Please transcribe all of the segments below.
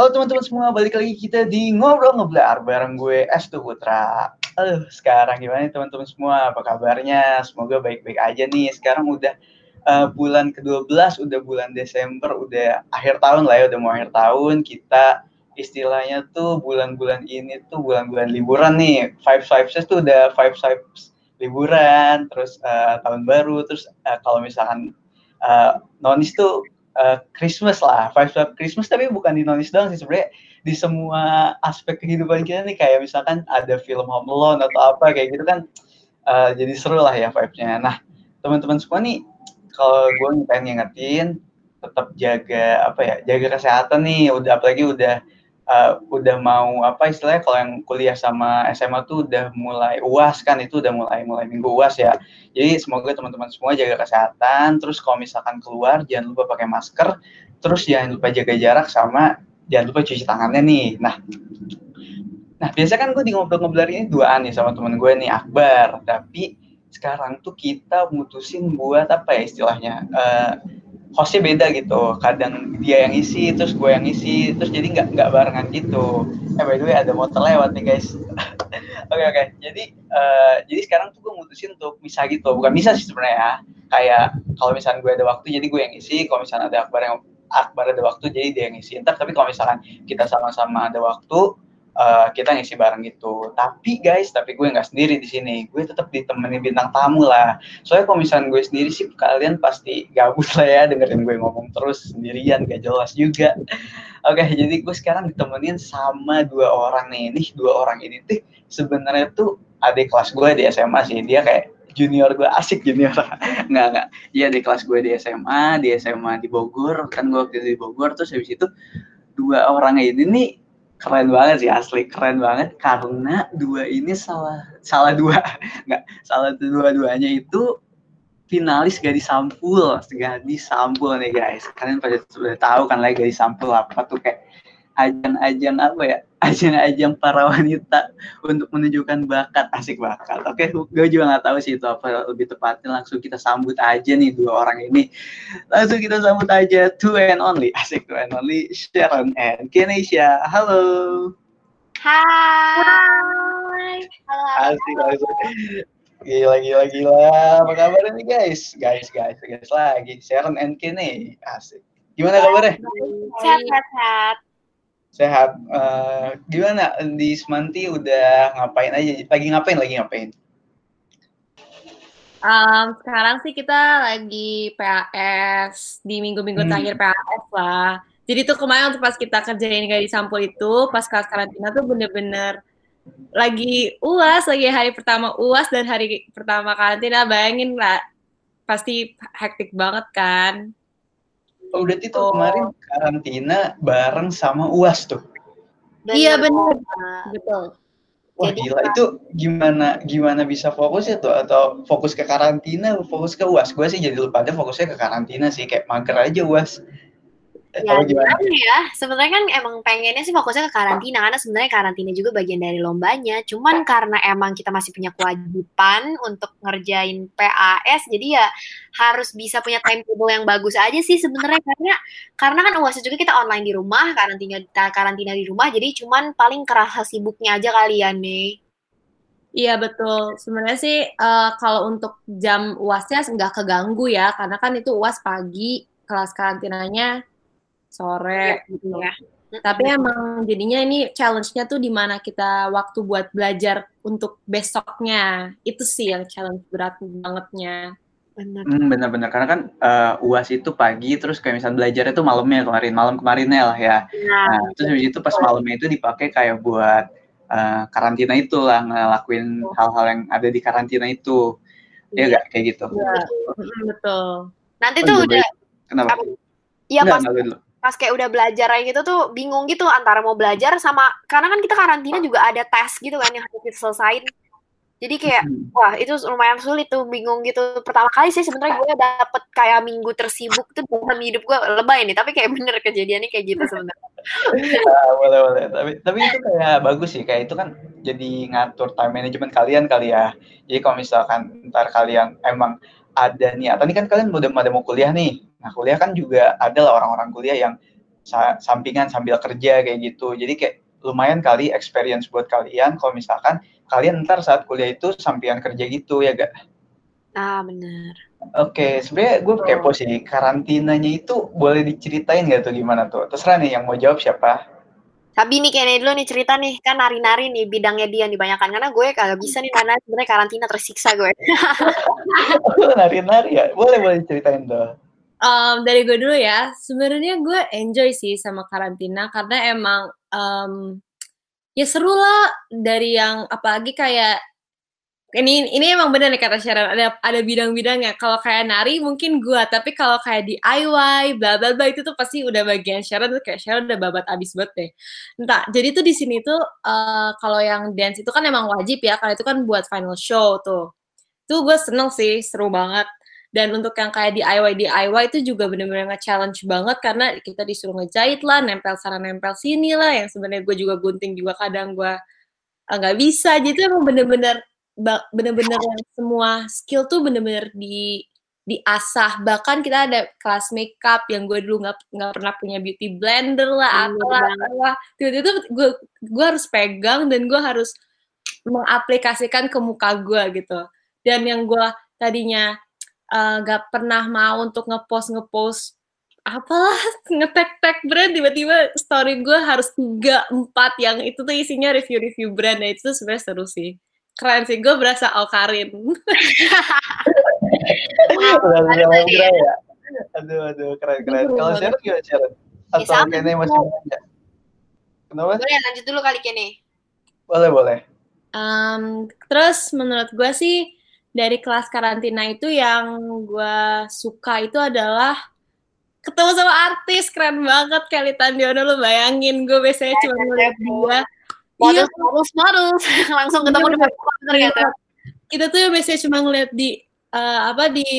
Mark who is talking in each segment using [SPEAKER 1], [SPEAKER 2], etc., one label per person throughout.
[SPEAKER 1] Halo teman-teman semua, balik lagi kita di Ngobrol Ngeblar bareng gue Estu Putra. Aduh, sekarang gimana teman-teman semua? Apa kabarnya? Semoga baik-baik aja nih. Sekarang udah uh, bulan ke-12, udah bulan Desember, udah akhir tahun lah ya, udah mau akhir tahun. Kita istilahnya tuh bulan-bulan ini tuh bulan-bulan liburan nih. Five vibes tuh udah five vibes liburan, terus uh, tahun baru, terus uh, kalau misalkan uh, nonis tuh uh, Christmas lah, vibes vibes Christmas tapi bukan di Indonesia doang sih sebenarnya di semua aspek kehidupan kita nih kayak misalkan ada film Home Alone atau apa kayak gitu kan uh, jadi seru lah ya vibes-nya. Nah teman-teman semua nih kalau gue pengen ngingetin tetap jaga apa ya jaga kesehatan nih udah apalagi udah uh, udah mau apa istilahnya kalau yang kuliah sama SMA tuh udah mulai uas kan itu udah mulai mulai minggu uas ya. Jadi semoga teman-teman semua jaga kesehatan terus kalau misalkan keluar jangan lupa pakai masker terus jangan lupa jaga jarak sama jangan lupa cuci tangannya nih. Nah nah biasa kan gue di ngobrol-ngobrol ini duaan nih sama temen gue nih Akbar. Tapi sekarang tuh kita mutusin buat apa ya istilahnya uh, hostnya beda gitu. Kadang dia yang isi terus gue yang isi. Terus jadi nggak nggak barengan gitu. Eh by the way ada motor lewat nih guys. Oke oke. Okay, okay. jadi uh, jadi sekarang tuh gue mutusin untuk misah gitu. Bukan misah sih sebenarnya ya. Kayak kalau misalnya gue ada waktu jadi gue yang isi. Kalau misalnya ada akbar yang akbar ada waktu jadi dia yang isi. Ntar tapi kalau misalkan kita sama-sama ada waktu uh, kita ngisi bareng gitu. Tapi guys, tapi gue nggak sendiri di sini. Gue tetap ditemani bintang tamu lah. Soalnya kalau misalnya gue sendiri sih kalian pasti gabut lah ya dengerin gue ngomong terus sendirian gak jelas juga. Oke, okay, jadi gue sekarang ditemenin sama dua orang nih. Nih dua orang ini tuh sebenarnya tuh adik kelas gue di SMA sih. Dia kayak junior gue asik junior nggak nggak iya di kelas gue di SMA di SMA di Bogor kan gue waktu itu di Bogor terus habis itu dua orang ini nih keren banget sih asli keren banget. Karena dua ini salah salah dua. Nggak salah dua-duanya itu finalis gadis sampul gadis sampul nih guys. Kalian pada sudah tahu kan lagi gadis sampul apa tuh? Kayak ajang-ajang apa ya ajang-ajang para wanita untuk menunjukkan bakat. Asik bakat. Oke gue juga nggak tahu sih itu apa lebih tepatnya langsung kita sambut aja nih dua orang ini. Langsung kita sambut aja two and only. Asik two and only Sharon and Kenesha. Halo.
[SPEAKER 2] Hai. Halo, halo.
[SPEAKER 1] asik asik. Gila gila gila. Apa kabar nih guys? Guys guys guys. Lagi Sharon and Kene. Asik. Gimana kabarnya?
[SPEAKER 2] Sehat sehat sehat
[SPEAKER 1] Sehat. Uh, gimana di Semanti udah ngapain aja? Lagi ngapain? Lagi ngapain?
[SPEAKER 2] Um, sekarang sih kita lagi PAS di minggu-minggu hmm. terakhir PAS lah. Jadi tuh kemarin pas kita kerjain di sampul itu, pas kelas karantina tuh bener-bener lagi uas, lagi hari pertama uas dan hari pertama karantina, bayangin lah, pasti hektik banget kan.
[SPEAKER 1] Oh, udah itu oh. kemarin karantina bareng sama UAS tuh.
[SPEAKER 2] iya benar. Betul.
[SPEAKER 1] Wah Jadi, gila itu gimana gimana bisa fokus ya tuh atau fokus ke karantina fokus ke UAS? Gue sih jadi lupa ada fokusnya ke karantina sih kayak mager aja UAS.
[SPEAKER 2] Ya gimana ya, sebenarnya kan emang pengennya sih fokusnya ke karantina karena sebenarnya karantina juga bagian dari lombanya. Cuman karena emang kita masih punya kewajiban untuk ngerjain PAS, jadi ya harus bisa punya timetable yang bagus aja sih sebenarnya karena karena kan uas juga kita online di rumah, karantina karantina di rumah, jadi cuman paling kerasa sibuknya aja kalian nih. Iya betul. Sebenarnya sih uh, kalau untuk jam uasnya nggak keganggu ya, karena kan itu uas pagi, kelas karantinanya sore ya, gitu ya. Tapi emang jadinya ini challenge-nya tuh di mana kita waktu buat belajar untuk besoknya. Itu sih yang challenge berat bangetnya.
[SPEAKER 1] Benar. Hmm, benar-benar karena kan uh, UAS itu pagi terus kayak misalnya belajarnya tuh malamnya kemarin malam kemarinnya lah ya. Nah, nah terus habis itu pas malamnya itu dipakai kayak buat uh, karantina itu lah ngelakuin hal-hal yang ada di karantina itu. Ya enggak iya. kayak gitu.
[SPEAKER 2] Iya, betul. Nanti oh, tuh udah
[SPEAKER 1] Kenapa?
[SPEAKER 2] Iya pas pas kayak udah belajar kayak gitu tuh bingung gitu antara mau belajar sama karena kan kita karantina juga ada tes gitu kan yang harus diselesain jadi kayak hmm. wah itu lumayan sulit tuh bingung gitu. Pertama kali sih sebenarnya gue dapet kayak minggu tersibuk tuh dalam hidup gue lebay nih tapi kayak bener kejadiannya kayak gitu sebenarnya.
[SPEAKER 1] Uh, boleh boleh. Tapi tapi itu kayak bagus sih kayak itu kan jadi ngatur time management kalian kali ya. Jadi kalau misalkan ntar kalian emang ada nih atau ini kan kalian udah pada mau kuliah nih Nah, kuliah kan juga ada lah orang-orang kuliah yang sampingan sambil kerja kayak gitu. Jadi kayak lumayan kali experience buat kalian kalau misalkan kalian ntar saat kuliah itu sampingan kerja gitu ya gak?
[SPEAKER 2] Ah benar.
[SPEAKER 1] Oke, okay, sebenarnya gue kepo sih karantinanya itu boleh diceritain gak tuh gimana tuh? Terserah nih yang mau jawab siapa?
[SPEAKER 2] Sabi nih kayaknya dulu nih cerita nih kan nari-nari nih bidangnya dia nih banyak karena gue kagak bisa nih karena sebenarnya karantina tersiksa gue.
[SPEAKER 1] nari-nari ya, boleh boleh ceritain tuh
[SPEAKER 3] um, dari gue dulu ya, sebenarnya gue enjoy sih sama karantina karena emang um, ya seru lah dari yang apalagi kayak ini ini emang bener nih kata Sharon. Ada ada bidang-bidangnya. Kalau kayak nari mungkin gue tapi kalau kayak DIY bla bla bla itu tuh pasti udah bagian Sharon. Tuh kayak Sharon udah babat abis banget deh. Entah jadi tuh di sini tuh uh, kalau yang dance itu kan emang wajib ya. Kalau itu kan buat final show tuh. Tuh gue seneng sih seru banget. Dan untuk yang kayak DIY DIY itu juga bener-bener nge-challenge banget. Karena kita disuruh ngejahit lah, nempel sana nempel sini lah. Yang sebenarnya gue juga gunting juga kadang gue eh, nggak bisa. Jadi emang bener-bener bener-bener yang semua skill tuh bener-bener di diasah. Bahkan kita ada kelas makeup yang gue dulu nggak nggak pernah punya beauty blender lah atau lah tiba-tiba gue gue harus pegang dan gue harus mengaplikasikan ke muka gue gitu. Dan yang gue tadinya uh, gak pernah mau untuk ngepost ngepost apalah ngetek-tek brand tiba-tiba story gue harus tiga empat yang itu tuh isinya review-review brand. Nah itu tuh sebenarnya seru sih keren sih gue berasa Karin
[SPEAKER 1] ya aduh aduh keren keren. Kalau Sharon gimana Sharon? Atau ya, Kene masih
[SPEAKER 2] aja kenapa? Boleh lanjut dulu kali Kene
[SPEAKER 1] boleh boleh.
[SPEAKER 3] Um, terus menurut gue sih dari kelas karantina itu yang gue suka itu adalah ketemu sama artis. Keren banget Kelly Tandiono lu bayangin. Gue biasanya cuma ngeliat dia
[SPEAKER 2] model iya. models models langsung ketemu iya,
[SPEAKER 3] di ternyata. Kita tuh biasanya cuma ngeliat di uh, apa di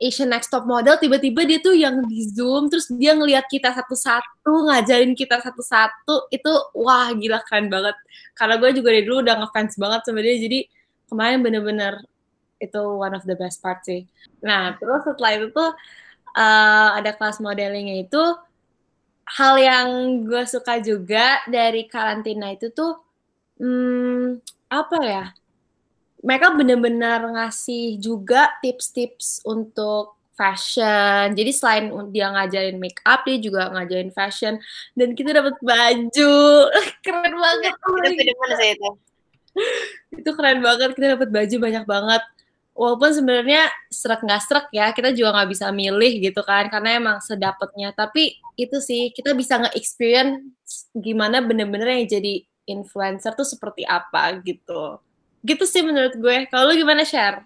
[SPEAKER 3] Asian Next Top Model tiba-tiba dia tuh yang di Zoom terus dia ngeliat kita satu-satu ngajarin kita satu-satu. Itu wah gila keren banget. Karena gue juga dari dulu udah ngefans banget sama dia jadi kemarin bener-bener itu one of the best part sih. Nah, terus setelah itu tuh uh, ada kelas modelingnya itu hal yang gue suka juga dari karantina itu tuh hmm, apa ya? Mereka bener-bener ngasih juga tips-tips untuk fashion. Jadi selain dia ngajarin make up, dia juga ngajarin fashion. Dan kita dapat baju, keren banget. Itu, itu. itu keren banget. Kita dapat baju banyak banget walaupun sebenarnya serak nggak serak ya kita juga nggak bisa milih gitu kan karena emang sedapatnya. Tapi itu sih kita bisa nge-experience gimana bener-bener yang jadi influencer tuh seperti apa gitu. Gitu sih menurut gue. Kalau lu gimana share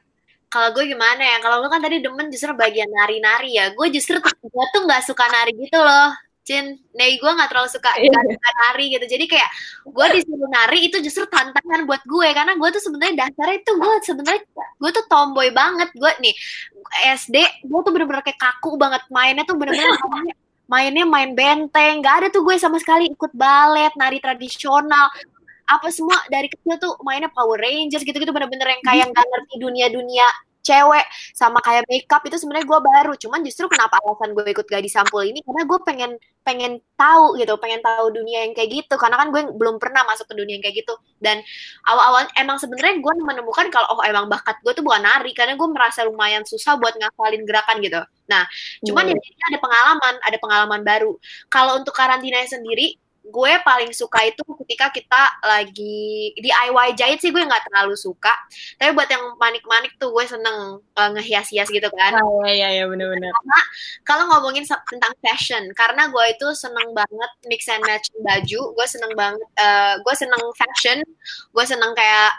[SPEAKER 2] kalau gue gimana ya? Kalau lu kan tadi demen justru bagian nari-nari ya. Gue justru gue tuh nggak suka nari gitu loh Cin, nih gue gak terlalu suka yeah. nari gitu. Jadi kayak gue disuruh nari itu justru tantangan buat gue karena gue tuh sebenarnya dasarnya itu gue sebenarnya gue tuh tomboy banget. Gue nih SD gue tuh bener-bener kayak kaku banget mainnya tuh bener-bener mainnya main benteng. Gak ada tuh gue sama sekali ikut balet, nari tradisional apa semua dari kecil tuh mainnya Power Rangers gitu-gitu bener-bener yang kayak nggak ngerti dunia-dunia cewek sama kayak makeup itu sebenarnya gue baru. Cuman justru kenapa alasan gue ikut gadis sampul ini? Karena gue pengen pengen tahu gitu pengen tahu dunia yang kayak gitu. Karena kan gue belum pernah masuk ke dunia yang kayak gitu. Dan awal-awal emang sebenarnya gue menemukan kalau oh emang bakat gue tuh bukan nari. Karena gue merasa lumayan susah buat ngafalin gerakan gitu. Nah cuman hmm. ya ada pengalaman ada pengalaman baru. Kalau untuk karantina sendiri gue paling suka itu ketika kita lagi DIY jahit sih gue nggak terlalu suka. Tapi buat yang manik-manik tuh gue seneng uh, ngehias-hias gitu kan.
[SPEAKER 3] Oh iya iya bener-bener.
[SPEAKER 2] Kalau ngomongin tentang fashion karena gue itu seneng banget mix and match baju gue seneng banget uh, gue seneng fashion gue seneng kayak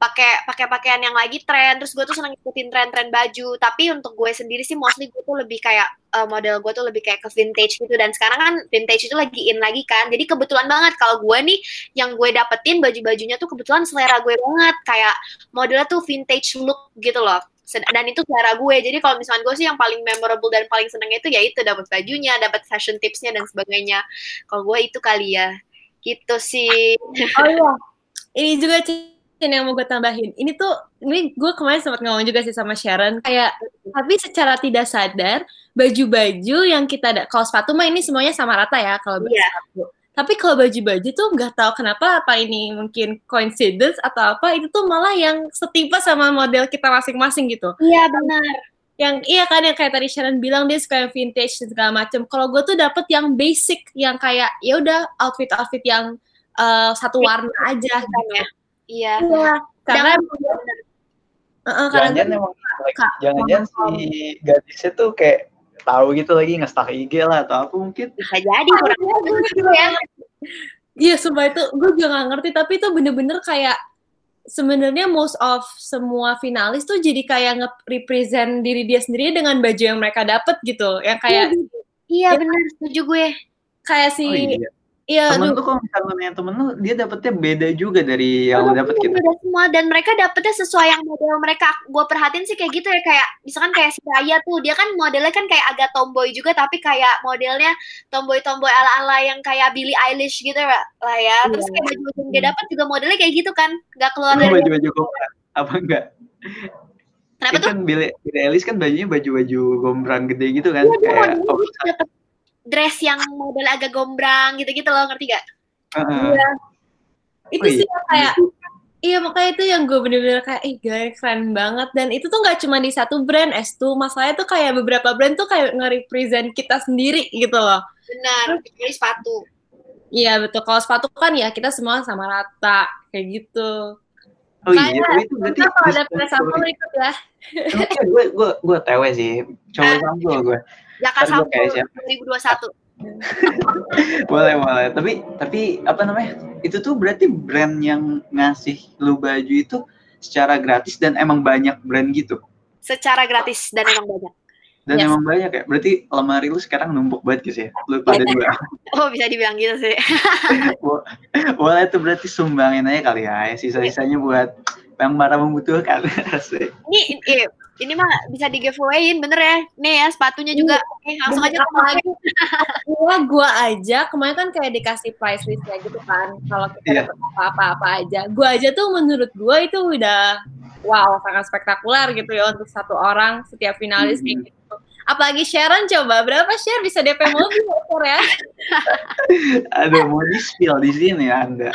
[SPEAKER 2] pakai pakai pakaian yang lagi tren. Terus gue tuh seneng ikutin tren-tren baju. Tapi untuk gue sendiri sih mostly gue tuh lebih kayak uh, model gue tuh lebih kayak ke vintage gitu. Dan sekarang kan vintage itu lagi in lagi kan. Jadi kebetulan banget kalau gue nih yang gue dapetin baju-bajunya tuh kebetulan selera gue banget. Kayak modelnya tuh vintage look gitu loh. Dan itu selera gue. Jadi kalau misalnya gue sih yang paling memorable dan paling senengnya itu ya itu dapat bajunya dapat fashion tipsnya dan sebagainya. Kalau gue itu kali ya. Gitu sih.
[SPEAKER 3] Oh iya. Ini juga yang mau gue tambahin. Ini tuh, ini gue kemarin sempat ngomong juga sih sama Sharon, kayak, tapi secara tidak sadar, baju-baju yang kita ada, kalau sepatu mah ini semuanya sama rata ya, kalau
[SPEAKER 2] Iya.
[SPEAKER 3] sepatu. Tapi kalau baju-baju tuh nggak tahu kenapa, apa ini mungkin coincidence atau apa, itu tuh malah yang setipe sama model kita masing-masing gitu.
[SPEAKER 2] Iya benar.
[SPEAKER 3] Yang iya kan yang kayak tadi Sharon bilang dia suka yang vintage dan segala macem. Kalau gue tuh dapet yang basic, yang kayak ya udah outfit-outfit yang eh, satu warna aja gitu.
[SPEAKER 2] Iya.
[SPEAKER 3] Iya, karena
[SPEAKER 2] Jangan-
[SPEAKER 3] Heeh, karena
[SPEAKER 1] Jangan-jangan emang jangan-jangan si gadisnya tuh kayak tahu gitu lagi nge-stalk IG lah atau apa mungkin.
[SPEAKER 2] bisa jadi kurang gitu ya.
[SPEAKER 3] Iya, sumpah itu gue juga gak ngerti, tapi itu bener-bener kayak sebenarnya most of semua finalis tuh jadi kayak nge-represent diri dia sendiri dengan baju yang mereka dapet gitu. Yang kayak
[SPEAKER 2] Iya benar, setuju gue.
[SPEAKER 3] kayak si
[SPEAKER 1] Oh iya.
[SPEAKER 3] Iya,
[SPEAKER 1] Temen
[SPEAKER 3] aduh,
[SPEAKER 1] tuh kalau misalnya nanya temen lu, dia dapetnya beda juga dari yang lu dapet gitu.
[SPEAKER 2] Beda semua dan mereka dapetnya sesuai yang model mereka. Gue perhatiin sih kayak gitu ya kayak misalkan kayak si Raya tuh dia kan modelnya kan kayak agak tomboy juga tapi kayak modelnya tomboy-tomboy ala-ala yang kayak Billie Eilish gitu lah ya. Terus
[SPEAKER 3] Iya.
[SPEAKER 2] kayak baju yang dia dapat juga modelnya kayak gitu kan, nggak keluar
[SPEAKER 1] Lu
[SPEAKER 2] dari
[SPEAKER 1] baju-baju gombrang apa enggak?
[SPEAKER 2] Kenapa
[SPEAKER 1] Itu
[SPEAKER 2] tuh?
[SPEAKER 1] kan Billie, Billie Eilish kan bajunya baju-baju gombrang gede gitu kan
[SPEAKER 2] Iya, dia
[SPEAKER 1] kayak
[SPEAKER 2] dia dapet dress yang model agak gombrang gitu-gitu loh, ngerti gak?
[SPEAKER 1] Heeh.
[SPEAKER 3] iya. Itu
[SPEAKER 1] Oh
[SPEAKER 3] sih
[SPEAKER 1] iya.
[SPEAKER 3] yang kayak Iya makanya itu yang gue bener-bener kayak ih guys keren banget dan itu tuh nggak cuma di satu brand S2 masalahnya tuh kayak beberapa brand tuh kayak nge-represent kita sendiri gitu loh
[SPEAKER 2] Benar, kecuali sepatu.
[SPEAKER 3] Iya betul kalau sepatu kan ya kita semua sama rata kayak gitu
[SPEAKER 1] Oh iya,
[SPEAKER 3] Kayak,
[SPEAKER 1] tapi itu berarti
[SPEAKER 3] kalau ada press ikut ya
[SPEAKER 1] Oke, gue gue gue tewe sih. Coba sampel gue. Kayak
[SPEAKER 2] Sampul
[SPEAKER 1] siapa.
[SPEAKER 2] 2021.
[SPEAKER 1] boleh boleh tapi tapi apa namanya itu tuh berarti brand yang ngasih lu baju itu secara gratis dan emang banyak brand gitu
[SPEAKER 2] Secara gratis dan emang banyak.
[SPEAKER 1] dan
[SPEAKER 3] Yes.
[SPEAKER 1] emang banyak ya berarti lemari lu sekarang numpuk banget gitu ya lu pada dua
[SPEAKER 2] Oh, bisa dibilang gitu sih.
[SPEAKER 1] Bo- boleh tuh berarti sumbangin aja kali ya sisa-sisanya buat yang para membutuhkan.
[SPEAKER 2] Ini eh, ini mah bisa di giveawayin bener ya. Nih ya sepatunya juga. Oke, langsung aja ke
[SPEAKER 3] apalagi Gua, gua aja kemarin kan kayak dikasih price list ya gitu kan kalau kita
[SPEAKER 1] Iya.
[SPEAKER 3] dapet apa-apa apa aja gua aja tuh menurut gua itu udah wow sangat spektakuler gitu ya untuk satu orang setiap finalis kayak
[SPEAKER 1] Mhm.
[SPEAKER 3] gitu apalagi Sharon coba berapa share bisa DP mobil Share ya
[SPEAKER 1] aduh mau di spill di sini ya anda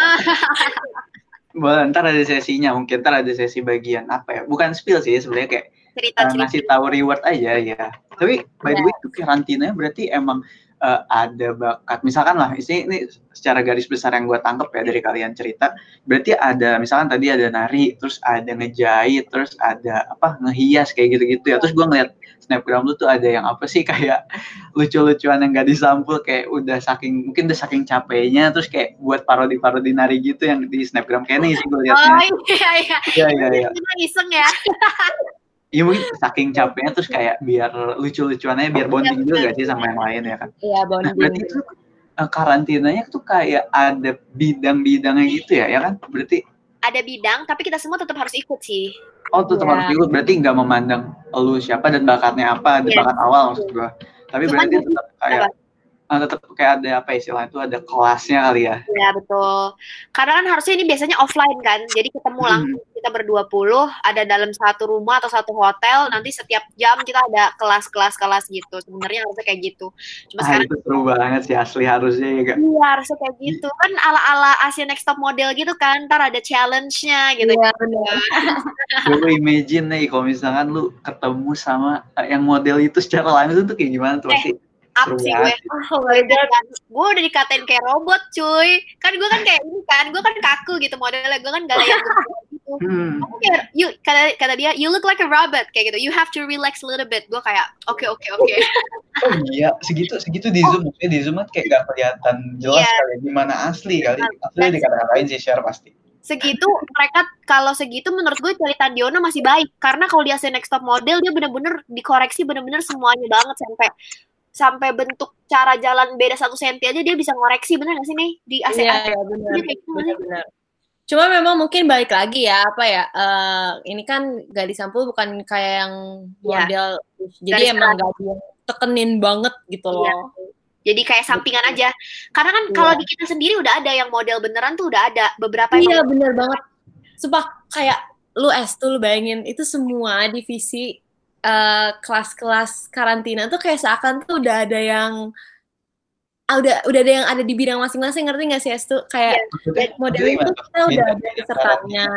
[SPEAKER 1] boleh ntar ada sesinya mungkin ntar ada sesi bagian apa ya bukan spill sih sebenarnya kayak uh,
[SPEAKER 2] cerita-cerita.
[SPEAKER 1] ngasih tahu reward aja ya. Tapi by the way itu karantina berarti emang uh, ada bakat. Misalkan lah, ini, ini secara garis besar yang gue tangkep ya dari kalian cerita. Berarti ada misalkan tadi ada nari, terus ada ngejahit, terus ada apa ngehias kayak gitu-gitu ya. Terus gue ngeliat snapgram lu tuh ada yang apa sih kayak lucu-lucuan yang gak disampul kayak udah saking mungkin udah saking capeknya terus kayak buat parodi-parodi nari gitu yang di snapgram kayak nih sih gue
[SPEAKER 2] Oh
[SPEAKER 1] liatnya.
[SPEAKER 2] iya iya.
[SPEAKER 1] Iya iya iya.
[SPEAKER 2] Itu iseng ya.
[SPEAKER 1] Iya mungkin saking capeknya terus kayak biar lucu-lucuannya biar bonding juga gak sih sama yang lain ya kan.
[SPEAKER 3] iya
[SPEAKER 1] Nah, berarti
[SPEAKER 3] bonding
[SPEAKER 1] itu eh, karantinanya tuh kayak ada bidang-bidangnya gitu ya, ya kan? Berarti
[SPEAKER 2] Ada bidang tapi kita semua tetap harus ikut sih.
[SPEAKER 1] oh tetap
[SPEAKER 3] Iya.
[SPEAKER 1] harus ikut, berarti nggak memandang lu siapa dan bakatnya apa, di
[SPEAKER 2] Iya.
[SPEAKER 1] bakat awal maksud gua. Tapi
[SPEAKER 2] Cuman
[SPEAKER 1] berarti tetap kayak eh, tetap kayak ada apa istilahnya itu ada kelasnya kali ya.
[SPEAKER 2] Ya betul. Karena kan harusnya ini biasanya offline kan. Jadi ketemu
[SPEAKER 1] Hmm.
[SPEAKER 2] langsung kita berdua puluh ada dalam satu rumah atau satu hotel. Nanti setiap jam kita ada kelas-kelas kelas gitu. Sebenarnya harusnya kayak gitu. Cuma
[SPEAKER 1] Ah,
[SPEAKER 2] sekarang
[SPEAKER 1] itu seru banget sih asli harusnya ya gak?
[SPEAKER 2] Iya harusnya kayak gitu kan ala-ala Asia Next Top Model gitu kan ntar ada challenge-nya gitu
[SPEAKER 3] Iya, benar.
[SPEAKER 1] Gue imagine nih kalau misalkan lu ketemu sama eh, yang model itu secara langsung tuh kayak gimana tuh
[SPEAKER 2] Eh,
[SPEAKER 1] pasti
[SPEAKER 2] up sih gue.
[SPEAKER 1] Banget.
[SPEAKER 3] oh my god.
[SPEAKER 2] gue udah dikatain kayak robot cuy. Kan gue kan kayak ini kan gue kan kaku gitu modelnya. Gue kan gak ada yang gitu.
[SPEAKER 1] Hmm.
[SPEAKER 2] Kayak, you kata kata dia you look like a robot kayak gitu. You have to relax a little bit. Gue kayak oke oke oke
[SPEAKER 1] Oh iya, segitu segitu di zoom, maksudnya di zoom kan kayak gak kelihatan jelas
[SPEAKER 2] Iya.
[SPEAKER 1] kali. Gimana asli kali. Asli dikata-katain sih share pasti.
[SPEAKER 2] segitu mereka kalau segitu menurut gue Cari Tandiono masih baik. Karena kalau dia next top model dia bener-bener dikoreksi bener-bener semuanya banget sampai sampai bentuk cara jalan beda satu senti aja dia bisa ngoreksi bener gak sih nih di AC
[SPEAKER 3] Iya, iya, benar.
[SPEAKER 2] Dia kayak gitu nggak sih?
[SPEAKER 3] Benar. Cuma memang mungkin balik lagi ya apa ya? eh, ini kan gak disampul bukan kayak yang
[SPEAKER 2] Iya.
[SPEAKER 3] model, jadi
[SPEAKER 2] Garis
[SPEAKER 3] emang gak tekenin banget gitu loh.
[SPEAKER 2] Iya. jadi kayak sampingan aja karena kan
[SPEAKER 3] Iya.
[SPEAKER 2] kalau di kita sendiri udah ada yang model beneran tuh udah ada beberapa
[SPEAKER 3] Iya bener banget. sumpah kayak lu S tuh lu bayangin itu semua divisi eh, kelas-kelas karantina tuh kayak seakan tuh udah ada yang ah, udah udah ada yang ada di bidang masing-masing ngerti gak sih S tuh kayak
[SPEAKER 1] Maksudnya,
[SPEAKER 3] model
[SPEAKER 1] tuh?
[SPEAKER 3] kita udah ada pesertanya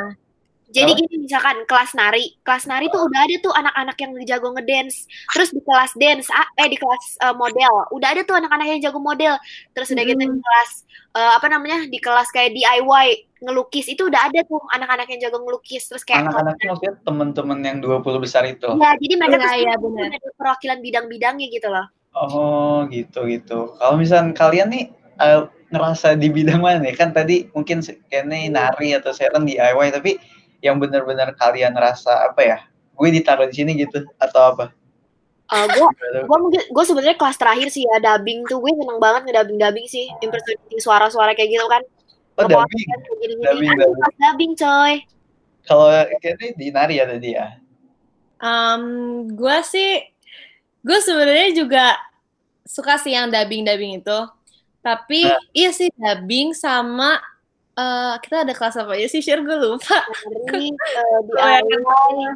[SPEAKER 2] Jadi gini misalkan kelas nari, kelas nari tuh udah ada tuh anak-anak yang jago ngedance. Terus di kelas dance, eh di kelas eh, model, udah ada tuh anak-anak yang jago model. Terus udah gitu di
[SPEAKER 3] Mm-mm.
[SPEAKER 2] kelas eh, apa namanya? Di kelas kayak DIY ngelukis itu udah ada tuh anak-anak yang jago ngelukis. Terus kayak
[SPEAKER 1] Anak-anaknya maksudnya temen-temen yang 20 besar itu.
[SPEAKER 2] Iya, jadi mereka
[SPEAKER 3] Iya,
[SPEAKER 2] tuh
[SPEAKER 3] iya,
[SPEAKER 2] ada perwakilan bidang-bidangnya gitu loh.
[SPEAKER 1] Oh gitu gitu. Kalau misalnya kalian nih eh, ngerasa di bidang mana nih? Kan tadi mungkin kayaknya nari atau Sharon DIY, tapi yang benar-benar kalian rasa apa ya? Gue ditaruh di sini gitu atau apa?
[SPEAKER 2] Eh gue gue mungkin gue sebenarnya kelas terakhir sih ya dubbing tuh gue seneng banget ngedabing dubbing sih impersonating suara-suara kayak gitu kan
[SPEAKER 1] Oh dubbing.
[SPEAKER 2] kan, kayak gini-gini.
[SPEAKER 1] Dubbing,
[SPEAKER 2] Aduh,
[SPEAKER 1] dubbing.
[SPEAKER 2] dubbing coy
[SPEAKER 1] Kalau kayaknya di nari ya tadi ya.
[SPEAKER 3] Um, gue sih, gue sebenarnya juga suka sih yang dubbing-dubbing itu. Tapi
[SPEAKER 1] Nah.
[SPEAKER 3] iya sih dubbing sama eh, kita ada kelas apa ya sih? Share gue lupa.
[SPEAKER 2] Nari, eh, di
[SPEAKER 3] Oh, ya,
[SPEAKER 2] awal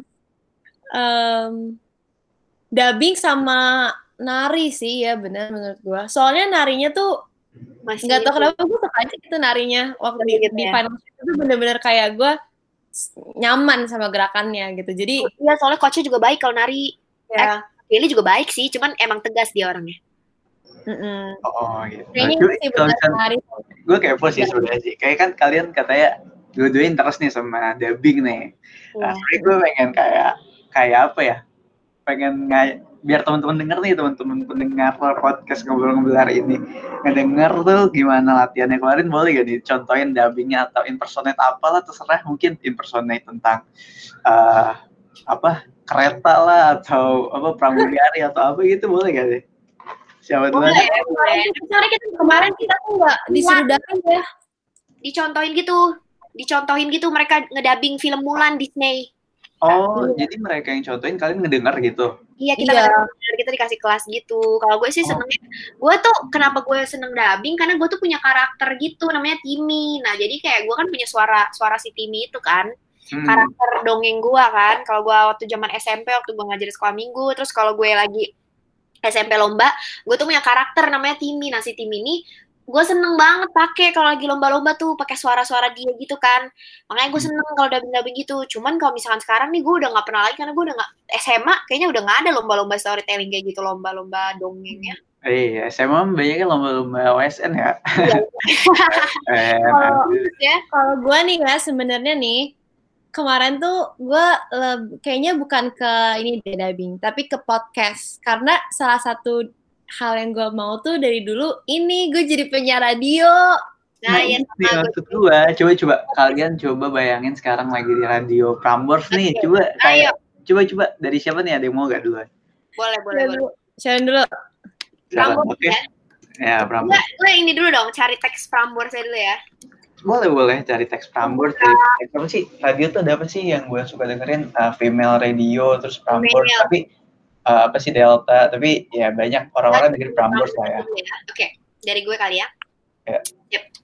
[SPEAKER 3] Em, dubbing sama nari sih ya benar menurut gue. Soalnya narinya tuh
[SPEAKER 2] masih
[SPEAKER 3] nggak tahu kenapa gue suka aja gitu narinya waktu di,
[SPEAKER 2] Gitu
[SPEAKER 3] di
[SPEAKER 2] ya.
[SPEAKER 3] final Show itu bener-bener kayak gue nyaman sama gerakannya gitu. Jadi
[SPEAKER 2] Iya soalnya coachnya juga baik kalau nari
[SPEAKER 3] ya,
[SPEAKER 2] Kelly juga baik sih cuman emang tegas dia orangnya
[SPEAKER 3] mm-mm.
[SPEAKER 1] Oh gitu.
[SPEAKER 3] kayaknya
[SPEAKER 1] Gue-
[SPEAKER 3] sih
[SPEAKER 1] kalau misalnya
[SPEAKER 3] nari.
[SPEAKER 1] gue kepo sih sebenarnya sih. Kayak kan kalian katanya dua-duanya interest nih sama dubbing nih. Nah,
[SPEAKER 2] Iya.
[SPEAKER 1] gue pengen kayak kayak apa ya? Pengen nggak biar teman-teman denger nih teman-teman pendengar podcast ngobrol-ngobrol hari ini ngedenger tuh gimana latihannya kemarin boleh gak dicontohin dubbingnya atau impersonate apalah terserah mungkin impersonate tentang eh apa kereta lah atau apa pramugari atau apa gitu boleh gak deh siapa dulu
[SPEAKER 2] boleh boleh soalnya kita
[SPEAKER 3] Kemarin kita tuh nggak disuruh dubbing ya.
[SPEAKER 2] dicontohin gitu dicontohin gitu mereka ngedabing film Mulan Disney
[SPEAKER 1] oh jadi mereka yang contohin kalian ngedenger gitu
[SPEAKER 2] Iya kita
[SPEAKER 3] Iya.
[SPEAKER 2] kadang- kita dikasih kelas gitu. Kalau gue sih
[SPEAKER 1] Oh.
[SPEAKER 2] senengnya, gue tuh kenapa gue seneng dubbing karena gue tuh punya karakter gitu namanya Timmy. Nah jadi kayak gue kan punya suara suara si Timmy itu kan
[SPEAKER 1] Hmm.
[SPEAKER 2] karakter dongeng gue kan. Kalau gue waktu zaman SMP waktu gue ngajar di sekolah minggu, terus kalau gue lagi SMP lomba, gue tuh punya karakter namanya Timmy. Nah si Timmy ini gue seneng banget pakai kalau lagi lomba-lomba tuh pakai suara-suara dia gitu kan. Makanya gue seneng kalau dubbing-dubbing gitu. Cuman kalau misalkan sekarang nih gue udah nggak pernah lagi karena gue udah nggak SMA kayaknya udah nggak ada lomba-lomba storytelling kayak gitu lomba-lomba dongeng ya.
[SPEAKER 1] Iya, SMA banyaknya lomba-lomba OSN ya. eh,
[SPEAKER 3] Kalau-
[SPEAKER 1] nanti-
[SPEAKER 2] ya
[SPEAKER 3] Kalau gue nih ya sebenarnya nih kemarin tuh gue kayaknya bukan ke ini deh dubbing, tapi ke podcast karena salah satu hal yang gue mau tuh dari dulu ini gue jadi penyiar radio.
[SPEAKER 2] nah,
[SPEAKER 1] Nah,
[SPEAKER 2] ya
[SPEAKER 1] itu dia
[SPEAKER 2] gue
[SPEAKER 1] maksud gua. Coba coba kalian coba bayangin sekarang lagi di radio Prambors nih. Coba
[SPEAKER 2] ayo
[SPEAKER 1] kayak coba coba dari siapa nih ada yang mau gak duluan?
[SPEAKER 2] boleh boleh boleh
[SPEAKER 3] Sharon dulu.
[SPEAKER 2] Prambors
[SPEAKER 1] Oke.
[SPEAKER 2] ya
[SPEAKER 1] Ya, Prambors.
[SPEAKER 2] gue gue ini dulu dong cari teks Prambors saya dulu ya
[SPEAKER 1] Boleh boleh cari teks Prambors, cari teks apa sih? Radio tuh ada apa sih yang gue suka dengerin? Uh, female radio terus Prambors,
[SPEAKER 2] Female.
[SPEAKER 1] tapi uh, apa sih Delta? Tapi ya banyak orang-orang dengerin Prambors lah ya.
[SPEAKER 2] Oke dari gue kali ya
[SPEAKER 1] Ya.
[SPEAKER 2] Yep.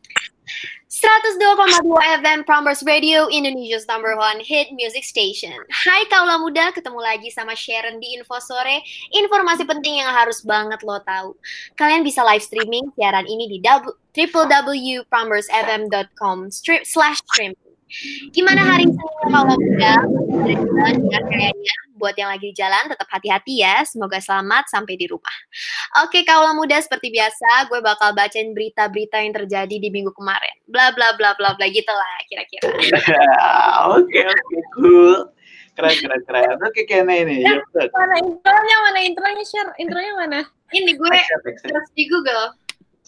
[SPEAKER 2] 102,2 FM Prambors Radio, Indonesia's number one hit music station. Hai kaula muda, ketemu lagi sama Sharon di Info Sore. Informasi penting yang harus banget lo tahu. Kalian bisa live streaming siaran ini di www.pramborsfm.com strip slash streaming. Gimana hari Seninnya kaula muda? Dengar kayaknya. Buat yang lagi di jalan, tetap hati-hati ya. Semoga selamat sampai di rumah. Oke, kaulah muda seperti biasa, gue bakal bacain berita-berita yang terjadi di minggu kemarin. Bla bla bla bla bla gitu lah kira-kira.
[SPEAKER 1] Oke oke cool. Keren keren keren. Oke kayaknya ini. Ya.
[SPEAKER 3] Mana intronya? Mana intronya? Share intronya mana?
[SPEAKER 2] Ini gue search di Google.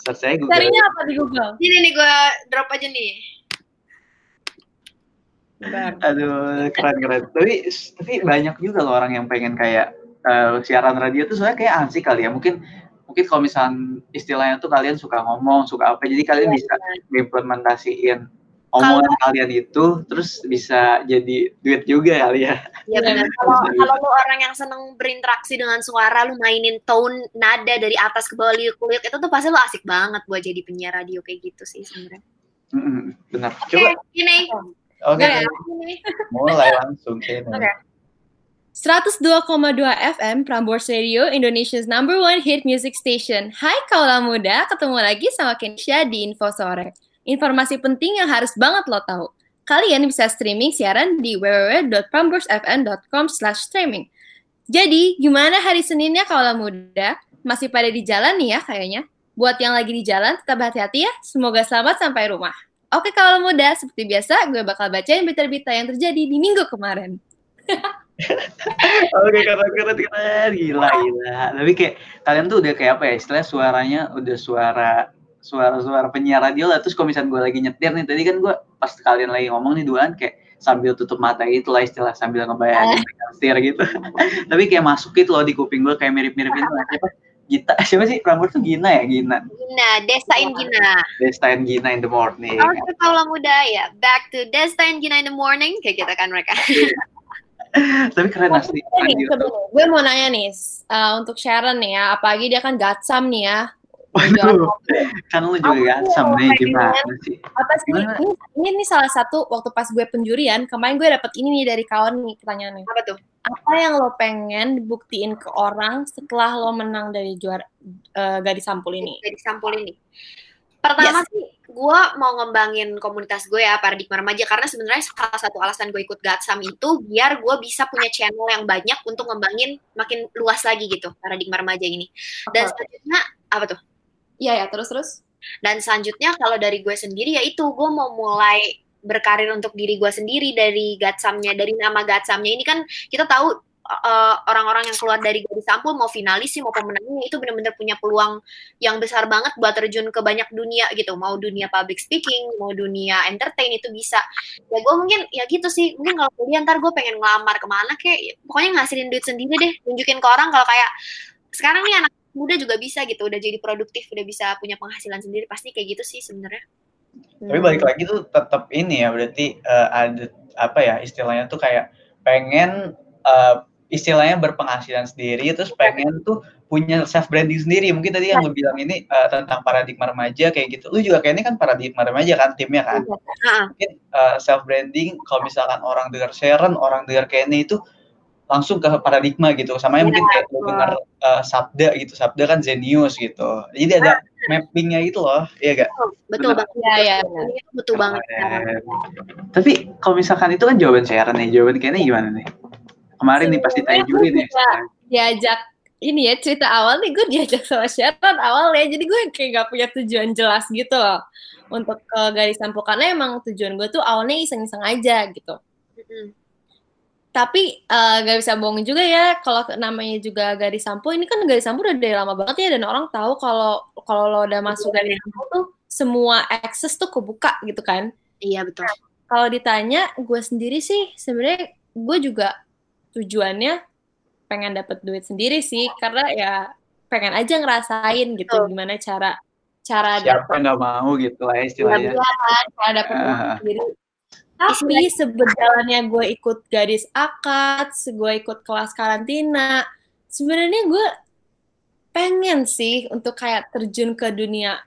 [SPEAKER 1] Search Google.
[SPEAKER 3] Carinya apa di Google?
[SPEAKER 2] Ini nih gue drop aja nih.
[SPEAKER 1] Aduh, keren keren. Tapi tapi banyak juga loh orang yang pengen kayak eh, siaran radio tuh soalnya kayak asik kali ya. Mungkin mungkin kalau misalnya istilahnya tuh kalian suka ngomong, suka apa, jadi kalian
[SPEAKER 3] Iya,
[SPEAKER 1] bisa implementasiin omongan kalian itu terus bisa jadi duit juga kali ya.
[SPEAKER 2] Ya
[SPEAKER 3] Iya,
[SPEAKER 2] benar. Kalau kalau lu orang yang seneng berinteraksi dengan suara, lu mainin tone nada dari atas ke bawah liuk-liuk itu tuh pasti lu asik banget buat jadi penyiar radio kayak gitu sih sebenarnya.
[SPEAKER 1] Mm-mm, benar.
[SPEAKER 2] Oke,
[SPEAKER 1] Coba
[SPEAKER 2] gini.
[SPEAKER 1] Oke,
[SPEAKER 3] Nggak ya?
[SPEAKER 1] mulai langsung.
[SPEAKER 3] Oke. 102,2 FM Prambors Radio, Indonesia's number one hit music station. Hai kaula muda, ketemu lagi sama Kensha di Info Sore. Informasi penting yang harus banget lo tahu. Kalian bisa streaming siaran di www.pramborsfm.com streaming. Jadi, gimana hari Seninnya kaula muda? Masih pada di jalan nih ya kayaknya? Buat yang lagi di jalan, tetap hati-hati ya. Semoga selamat sampai rumah. Oke kaula muda, seperti biasa gue bakal bacain berita-berita yang terjadi di minggu kemarin.
[SPEAKER 1] Oke, keren keren keren, gila gila. Tapi kayak kalian tuh udah kayak apa ya? Istilahnya suaranya udah suara suara-suara penyiar radio lah. Terus kalau misalnya gue lagi nyetir nih, tadi kan gue pas kalian lagi ngomong nih duaan kayak sambil tutup mata gitu lah istilah sambil ngebayangin setir gitu. Tapi kayak masuk gitu loh di kuping gue kayak mirip-mirip itu? Gita, siapa sih? Prambors tuh Gina ya, Gina.
[SPEAKER 2] Gina, Destain Gina.
[SPEAKER 1] Destain Gina in the morning.
[SPEAKER 2] Oke, kalau muda ya. Back to Destain Gina in the morning. Kayak gitu kan mereka.
[SPEAKER 1] Tapi keren asli.
[SPEAKER 3] Nih, gue mau nanya nih, uh, untuk Sharon nih ya, apalagi dia kan gatsam nih ya.
[SPEAKER 1] Waduh, kan lu juga
[SPEAKER 3] Apa
[SPEAKER 1] gansam nih gimana sih?
[SPEAKER 3] Apa sih?
[SPEAKER 1] Gimana?
[SPEAKER 3] Ini, ini, nih salah satu waktu pas gue penjurian, kemarin gue dapet ini nih dari kawan nih pertanyaannya.
[SPEAKER 2] Apa tuh?
[SPEAKER 3] Apa yang lo pengen buktiin ke orang setelah lo menang dari juara uh, gadis sampul ini?
[SPEAKER 2] Jadi sampul ini. Pertama sih, gue mau ngembangin komunitas gue ya, paradigma remaja. Karena sebenarnya salah satu alasan gue ikut Gatsam itu, biar gue bisa punya channel yang banyak untuk ngembangin makin luas lagi gitu, paradigma remaja ini. Dan
[SPEAKER 3] Oke.
[SPEAKER 2] selanjutnya, apa tuh?
[SPEAKER 3] Iya ya, terus terus.
[SPEAKER 2] Dan selanjutnya kalau dari gue sendiri ya itu gue mau mulai berkarir untuk diri gue sendiri dari Gatsamnya, dari nama Gatsamnya. Ini kan kita tahu uh, orang-orang yang keluar dari Gadis Sampul mau finalis sih mau pemenangnya itu benar-benar punya peluang yang besar banget buat terjun ke banyak dunia gitu, mau dunia public speaking, mau dunia entertain itu bisa. Ya gue mungkin ya gitu sih, mungkin kalau kuliah ntar gue pengen ngelamar ke mana kayak ya, pokoknya ngasilin duit sendiri deh, tunjukin ke orang kalau kayak sekarang nih anak muda juga bisa gitu, udah jadi produktif, udah bisa punya penghasilan sendiri, pasti kayak gitu sih sebenarnya.
[SPEAKER 1] Tapi balik lagi tuh tetap ini ya berarti eh, ada apa ya istilahnya tuh kayak pengen eh, istilahnya berpenghasilan sendiri terus pengen tuh punya self branding sendiri. Mungkin tadi yang lu bilang ini eh, tentang paradigma remaja kayak gitu. Lu juga kayaknya kan paradigma remaja kan timnya kan.
[SPEAKER 2] Heeh.
[SPEAKER 1] Mungkin eh, self branding kalau misalkan orang dengar Sharon, orang dengar Kenny itu langsung ke paradigma gitu. Sama
[SPEAKER 2] Iya,
[SPEAKER 1] mungkin kayak lu
[SPEAKER 2] betul.
[SPEAKER 1] dengar eh, Sabda gitu. Sabda kan Zenius gitu. Jadi ada mappingnya gitu loh. Iya gak?
[SPEAKER 2] Betul banget.
[SPEAKER 3] Iya, iya.
[SPEAKER 2] Ini butuh banget sekarang.
[SPEAKER 1] Tapi kalau misalkan itu kan jawaban Sharon nih, jawaban Kenny gimana nih? Kemarin nih pasti tanya juri nih.
[SPEAKER 3] diajak ini ya cerita awal nih gue diajak sama Sharon awal ya jadi gue kayak gak punya tujuan jelas gitu loh untuk ke garis sampul karena emang tujuan gue tuh awalnya iseng-iseng aja gitu
[SPEAKER 2] Mm-mm.
[SPEAKER 3] Tapi eh, gak bisa bohong juga ya kalau namanya juga garis sampul ini kan garis sampul udah dari lama banget ya dan orang tahu kalau kalau lo udah masuk garis sampul tuh semua akses tuh kebuka gitu kan
[SPEAKER 2] Iya betul.
[SPEAKER 3] kalau ditanya gue sendiri sih sebenarnya gue juga tujuannya pengen dapet duit sendiri sih karena ya pengen aja ngerasain gitu
[SPEAKER 2] Betul.
[SPEAKER 3] gimana cara cara
[SPEAKER 1] Siapa
[SPEAKER 3] dapet
[SPEAKER 1] nggak mau gitu lah istilahnya.
[SPEAKER 3] Iya, kan, cara dapet duit sendiri tapi sebenarnya gue ikut gadis akad gue ikut kelas karantina. Sebenarnya gue pengen sih untuk kayak terjun ke dunia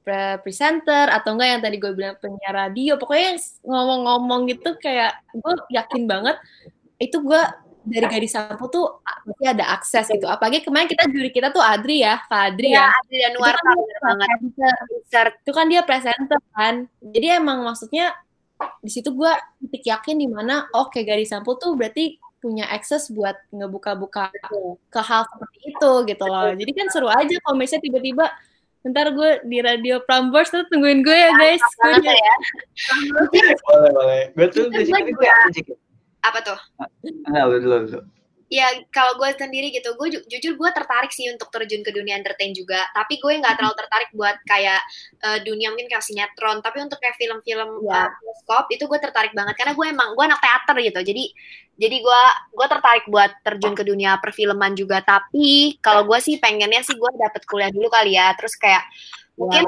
[SPEAKER 3] pre- presenter atau enggak yang tadi gue bilang penyiar radio. Pokoknya ngomong-ngomong gitu kayak gue yakin banget itu gue dari gadis sampul tuh pasti ada akses gitu. Apalagi kemarin kita juri kita tuh Adri ya Kak Adri
[SPEAKER 2] Iya,
[SPEAKER 3] ya.
[SPEAKER 2] Adri dan
[SPEAKER 3] itu
[SPEAKER 2] Warta
[SPEAKER 3] kan dia presenter, itu kan dia presenter kan. Jadi emang maksudnya di situ gue titik yakin di mana oke gadis sampul tuh berarti punya akses buat ngebuka-buka ke hal seperti itu gitu loh. Jadi kan seru aja kalau misalnya tiba-tiba ntar gue di radio Prambors tuh tungguin gue ya guys. Gue
[SPEAKER 2] Banget ya.
[SPEAKER 1] boleh boleh. Gue tuh
[SPEAKER 2] gue
[SPEAKER 1] gue.
[SPEAKER 2] Apa tuh?
[SPEAKER 1] Enggak dulu dulu.
[SPEAKER 2] Ya kalau gue sendiri gitu, gue ju- jujur gue tertarik sih untuk terjun ke dunia entertain juga. Tapi gue nggak terlalu tertarik buat kayak eh, dunia mungkin kayak sinetron. Tapi untuk kayak film-film
[SPEAKER 3] Ya.
[SPEAKER 2] eh, bioskop itu gue tertarik banget karena gue emang gue anak teater gitu. Jadi jadi gue gue tertarik buat terjun ke dunia perfilman juga. Tapi kalau gue sih pengennya sih gue dapet kuliah dulu kali ya. Terus kayak mungkin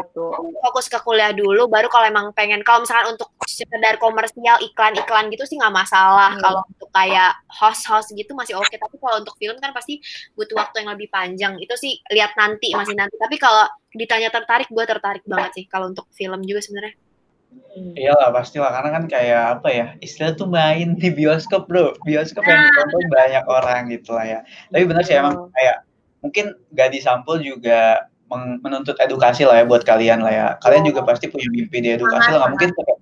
[SPEAKER 2] fokus ke kuliah dulu baru kalau emang pengen kalau misalkan untuk sekedar komersial iklan-iklan gitu sih nggak masalah.
[SPEAKER 3] Hmm.
[SPEAKER 2] kalau untuk kayak host-host gitu masih oke tapi kalau untuk film kan pasti butuh waktu yang lebih panjang. Itu sih lihat nanti masih nanti. Tapi kalau ditanya tertarik gue tertarik banget sih kalau untuk film juga sebenarnya.
[SPEAKER 1] Iyalah pastilah. Karena kan kayak apa ya istilah tuh main di bioskop bro. Bioskop yang ditonton banyak orang gitu lah ya. Tapi benar sih emang kayak mungkin gak disampul juga menuntut edukasi lah ya buat kalian lah ya. Kalian juga pasti punya mimpi di edukasi lah. Mungkin kayak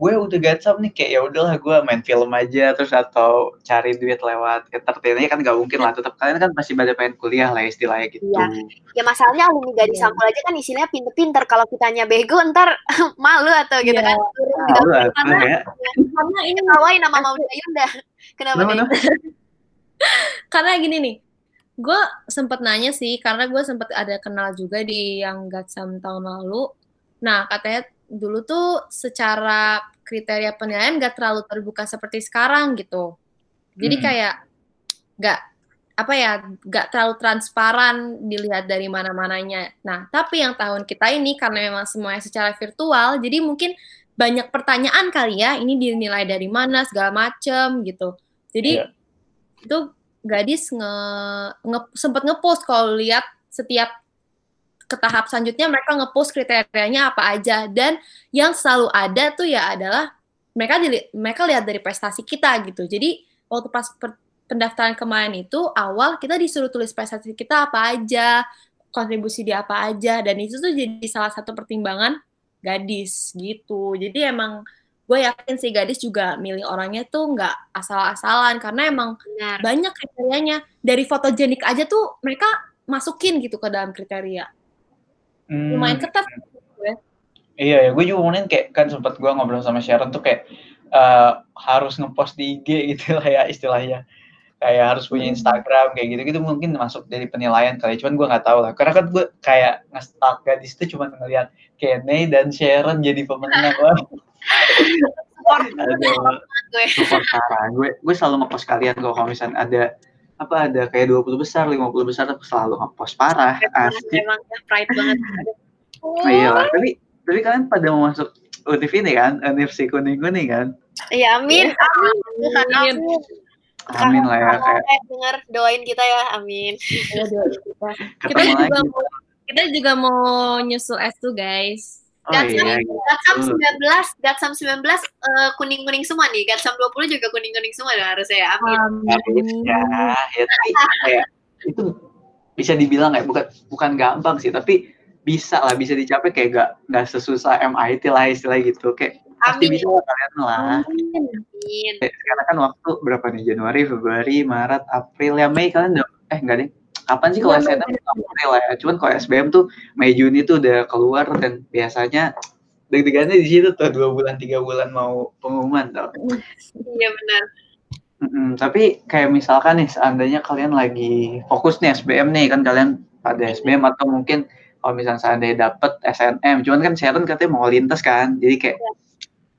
[SPEAKER 1] gue udah gatsam nih kayak ya udahlah gue main film aja terus atau cari duit lewat entertainnya kan gak mungkin lah. Tetap kalian kan pasti pada pengen kuliah lah istilahnya gitu.
[SPEAKER 2] Ya, ya masalahnya alumni gak disampul aja kan istilahnya pinter-pinter. Kalau kitanya bego ntar malu atau gitu ya. kan. Malu karena, ya. karena ini ngawain nama mau Yunda. Kenapa nih.
[SPEAKER 3] Karena gini nih gue sempet nanya sih karena gue sempet ada kenal juga di yang gatsam tahun lalu nah katanya dulu tuh secara kriteria penilaian gak terlalu terbuka seperti sekarang gitu. Jadi hmm. kayak gak apa ya gak terlalu transparan dilihat dari mana-mananya. Nah tapi yang tahun kita ini karena memang semuanya secara virtual, jadi mungkin banyak pertanyaan kali ya ini dinilai dari mana segala macem gitu. Jadi yeah. itu gadis nge, nge sempat ngepost kalau lihat setiap ke tahap selanjutnya mereka ngepost kriterianya apa aja dan yang selalu ada tuh ya adalah mereka dili, mereka lihat dari prestasi kita gitu. Jadi waktu pas per, pendaftaran kemarin itu awal kita disuruh tulis prestasi kita apa aja, kontribusi dia apa aja dan itu tuh jadi salah satu pertimbangan gadis gitu. Jadi emang gue yakin sih gadis juga milih orangnya tuh nggak asal-asalan karena emang Benar. banyak kriterianya dari fotogenik aja tuh mereka masukin gitu ke dalam kriteria hmm. lumayan ketat
[SPEAKER 1] gue. Iya ya, gue juga ngomongin kayak kan sempat gue ngobrol sama Sharon tuh kayak uh, harus ngepost di IG gitu lah ya istilahnya. Kayak harus punya hmm. Instagram kayak gitu-gitu mungkin masuk dari penilaian kali. Cuman gue nggak tahu lah. Karena kan gue kayak nge-stalk gadis itu cuma ngeliat Kenny dan Sharon jadi pemenang. support gue. Support gue, gue selalu ngepost kalian kalau misalnya ada apa ada kayak 20 besar, 50 besar tapi selalu ngepost parah. Asik. Emang pride banget. oh, iya lah, tapi tapi kalian pada mau masuk UTV ini kan, NFC kuning-kuning kan?
[SPEAKER 2] Iya, amin. Ya. Amin. Bukan amin.
[SPEAKER 1] Amin lah ya kayak.
[SPEAKER 2] Dengar doain kita ya, amin.
[SPEAKER 3] Iya, kita juga mau kita juga mau nyusul S2 guys.
[SPEAKER 2] Oh, Gatsam, iya, iya. Gatsam 19, Gatsam 19 uh, kuning-kuning semua nih. Gatsam 20 juga kuning-kuning semua dong harusnya ya. Amin. Amin.
[SPEAKER 1] Ya, ya tapi kayak itu bisa dibilang kayak bukan bukan gampang sih, tapi bisa lah, bisa dicapai kayak gak, gak sesusah MIT lah istilah gitu. Kayak Amin. pasti bisa lah kalian lah. Amin. Amin. Sekarang kan waktu berapa nih? Januari, Februari, Maret, April, ya Mei kalian udah eh enggak deh kapan sih kalau ya, SNM April lah ya. Cuman kalau SBM tuh Mei Juni tuh udah keluar dan biasanya deg-degannya di situ tuh dua bulan tiga bulan mau pengumuman tau.
[SPEAKER 2] Iya benar
[SPEAKER 1] mm-hmm. tapi kayak misalkan nih seandainya kalian lagi fokus nih SBM nih kan kalian pada SBM atau mungkin kalau misalnya seandainya dapet SNM cuman kan Sharon katanya mau lintas kan jadi kayak ya.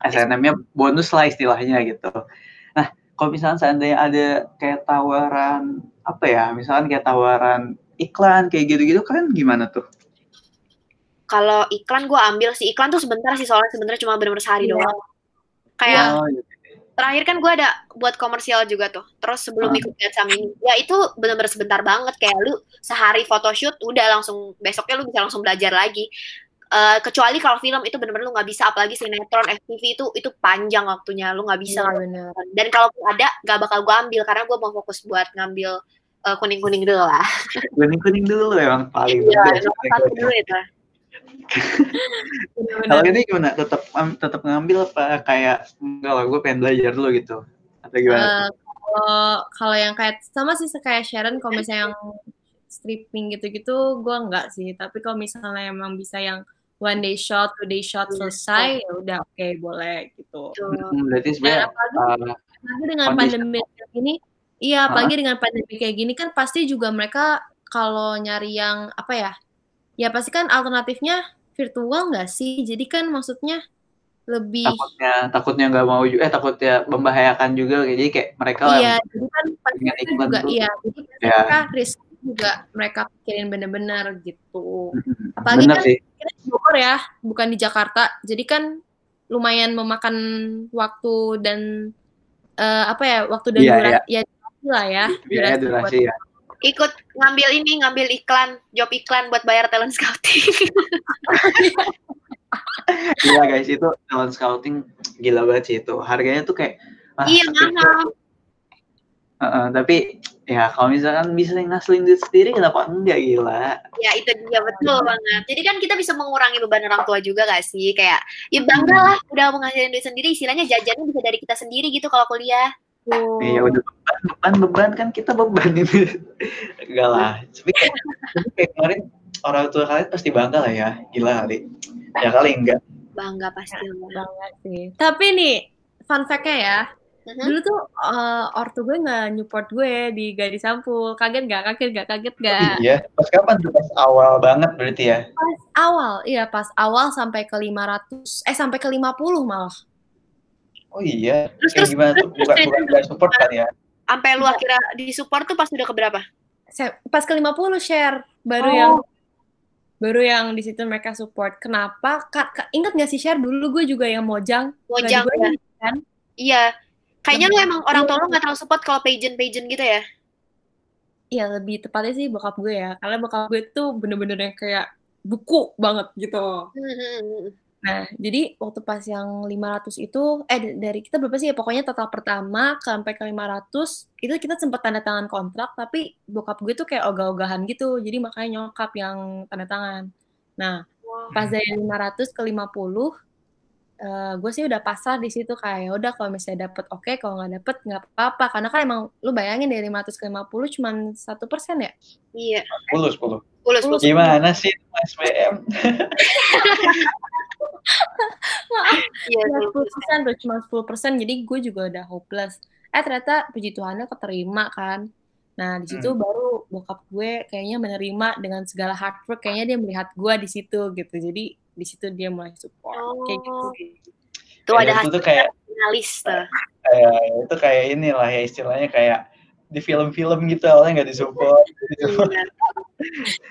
[SPEAKER 1] SNM-nya bonus lah istilahnya gitu. Nah kalau misalnya seandainya ada kayak tawaran apa ya misalkan kayak tawaran iklan kayak gitu-gitu kan gimana tuh
[SPEAKER 2] kalau iklan gue ambil sih iklan tuh sebentar sih soalnya sebenarnya cuma benar-benar sehari yeah. doang kayak oh, iya. terakhir kan gue ada buat komersial juga tuh terus sebelum uh. ikut Gatsam ini ya itu benar-benar sebentar banget kayak lu sehari photoshoot udah langsung besoknya lu bisa langsung belajar lagi Uh, kecuali kalau film itu benar-benar lu nggak bisa apalagi sinetron FTV itu itu panjang waktunya lu nggak bisa ya, bener. dan kalau ada nggak bakal gue ambil karena gue mau fokus buat ngambil uh, kuning-kuning dulu lah.
[SPEAKER 1] Kuning-kuning dulu emang paling iya, dulu itu. Kalau ini gimana? Tetap tetap ngambil apa? Kayak enggak lah gue pengen belajar dulu gitu atau gimana? Uh,
[SPEAKER 3] kalau kalau yang kayak sama sih kayak Sharon kalau misalnya yang stripping gitu-gitu gue enggak sih. Tapi kalau misalnya emang bisa yang one day shot, two day shot iya, selesai, ya udah oke okay, boleh gitu.
[SPEAKER 1] Hmm, berarti sebenarnya
[SPEAKER 3] apalagi, uh, dengan pandemi kayak gini, iya apalagi dengan pandemi kayak gini kan pasti juga mereka kalau nyari yang apa ya, ya pasti kan alternatifnya virtual nggak sih? Jadi kan maksudnya lebih
[SPEAKER 1] takutnya takutnya nggak mau juga eh takutnya membahayakan juga jadi kayak mereka
[SPEAKER 3] iya jadi kan pasti juga iya jadi ya. mereka risk juga mereka pikirin bener-bener gitu. Apalagi Bener kan sih. kita di Bogor ya, bukan di Jakarta. Jadi kan lumayan memakan waktu dan uh, apa ya waktu dan yeah, durasi yeah. ya lah ya.
[SPEAKER 1] Iya yeah, durasi ya.
[SPEAKER 2] Ikut ngambil ini, ngambil iklan, job iklan buat bayar talent scouting.
[SPEAKER 1] Gila guys, itu talent scouting gila banget sih itu. Harganya tuh kayak
[SPEAKER 2] ah, iya mahal.
[SPEAKER 1] Uh, uh, tapi ya kalau misalkan bisa ngaslin duit sendiri kenapa enggak gila?
[SPEAKER 2] Ya itu dia betul banget. Jadi kan kita bisa mengurangi beban orang tua juga gak sih? Kayak ya bangga lah udah menghasilkan duit sendiri. Istilahnya jajannya bisa dari kita sendiri gitu kalau kuliah.
[SPEAKER 1] Oh. Iya udah beban, beban beban kan kita beban ini. Enggak lah. Tapi kayak, tapi kayak kemarin orang tua kalian pasti bangga lah ya. Gila kali. Ya kali enggak.
[SPEAKER 2] Bangga pasti
[SPEAKER 3] bangga sih. Tapi nih fun fact-nya ya Uh-huh. Dulu tuh uh, ortu gue nggak nyupport gue di gadis sampul. Kaget gak? Kaget gak? Kaget gak?
[SPEAKER 1] Oh, iya. Pas kapan tuh? Pas awal banget berarti ya?
[SPEAKER 3] Pas awal, iya pas awal sampai ke 500, eh sampai ke 50 malah.
[SPEAKER 1] Oh iya. Terus, Kayak terus, gimana terus, tuh? Bukan, terus, bukan gak support kan ya?
[SPEAKER 2] Sampai lu akhirnya di support tuh pas udah ke berapa?
[SPEAKER 3] Pas ke 50 share. Baru oh. yang baru yang di situ mereka support. Kenapa? Kak, kak ingat gak sih share dulu gue juga yang mojang.
[SPEAKER 2] Mojang gue, ya. kan? Iya, Kayaknya lu emang orang tua lu gak terlalu support kalau pageant-pageant gitu ya?
[SPEAKER 3] Iya, lebih tepatnya sih bokap gue ya. Karena bokap gue tuh bener-bener yang kayak buku banget gitu. Hmm. Nah, jadi waktu pas yang 500 itu, eh dari kita berapa sih ya? Pokoknya total pertama sampai ke 500, itu kita sempat tanda tangan kontrak, tapi bokap gue tuh kayak ogah-ogahan gitu. Jadi makanya nyokap yang tanda tangan. Nah, pas dari 500 ke 50, uh, gue sih udah pasar di situ kayak ya udah kalau misalnya dapet oke. Okay, kalau nggak dapet nggak apa-apa. Karena kan emang lu bayangin dari 500 ke 50 cuma satu persen ya?
[SPEAKER 2] Iya.
[SPEAKER 1] 10 10 10, 10. gimana sih mas BM
[SPEAKER 3] maaf iya, 10 persen. tuh cuma 10 persen. Jadi gue juga udah hopeless. Eh ternyata puji Tuhannya keterima kan. Nah, di situ hmm. baru bokap gue kayaknya menerima dengan segala hard work, kayaknya dia melihat gue di situ gitu. Jadi di situ dia mulai support oh. kayak gitu
[SPEAKER 2] Itu ada hasil tuh kayak finalis tuh.
[SPEAKER 1] Kayak itu kayak inilah ya istilahnya kayak di film-film gitu awalnya nggak disupport gitu.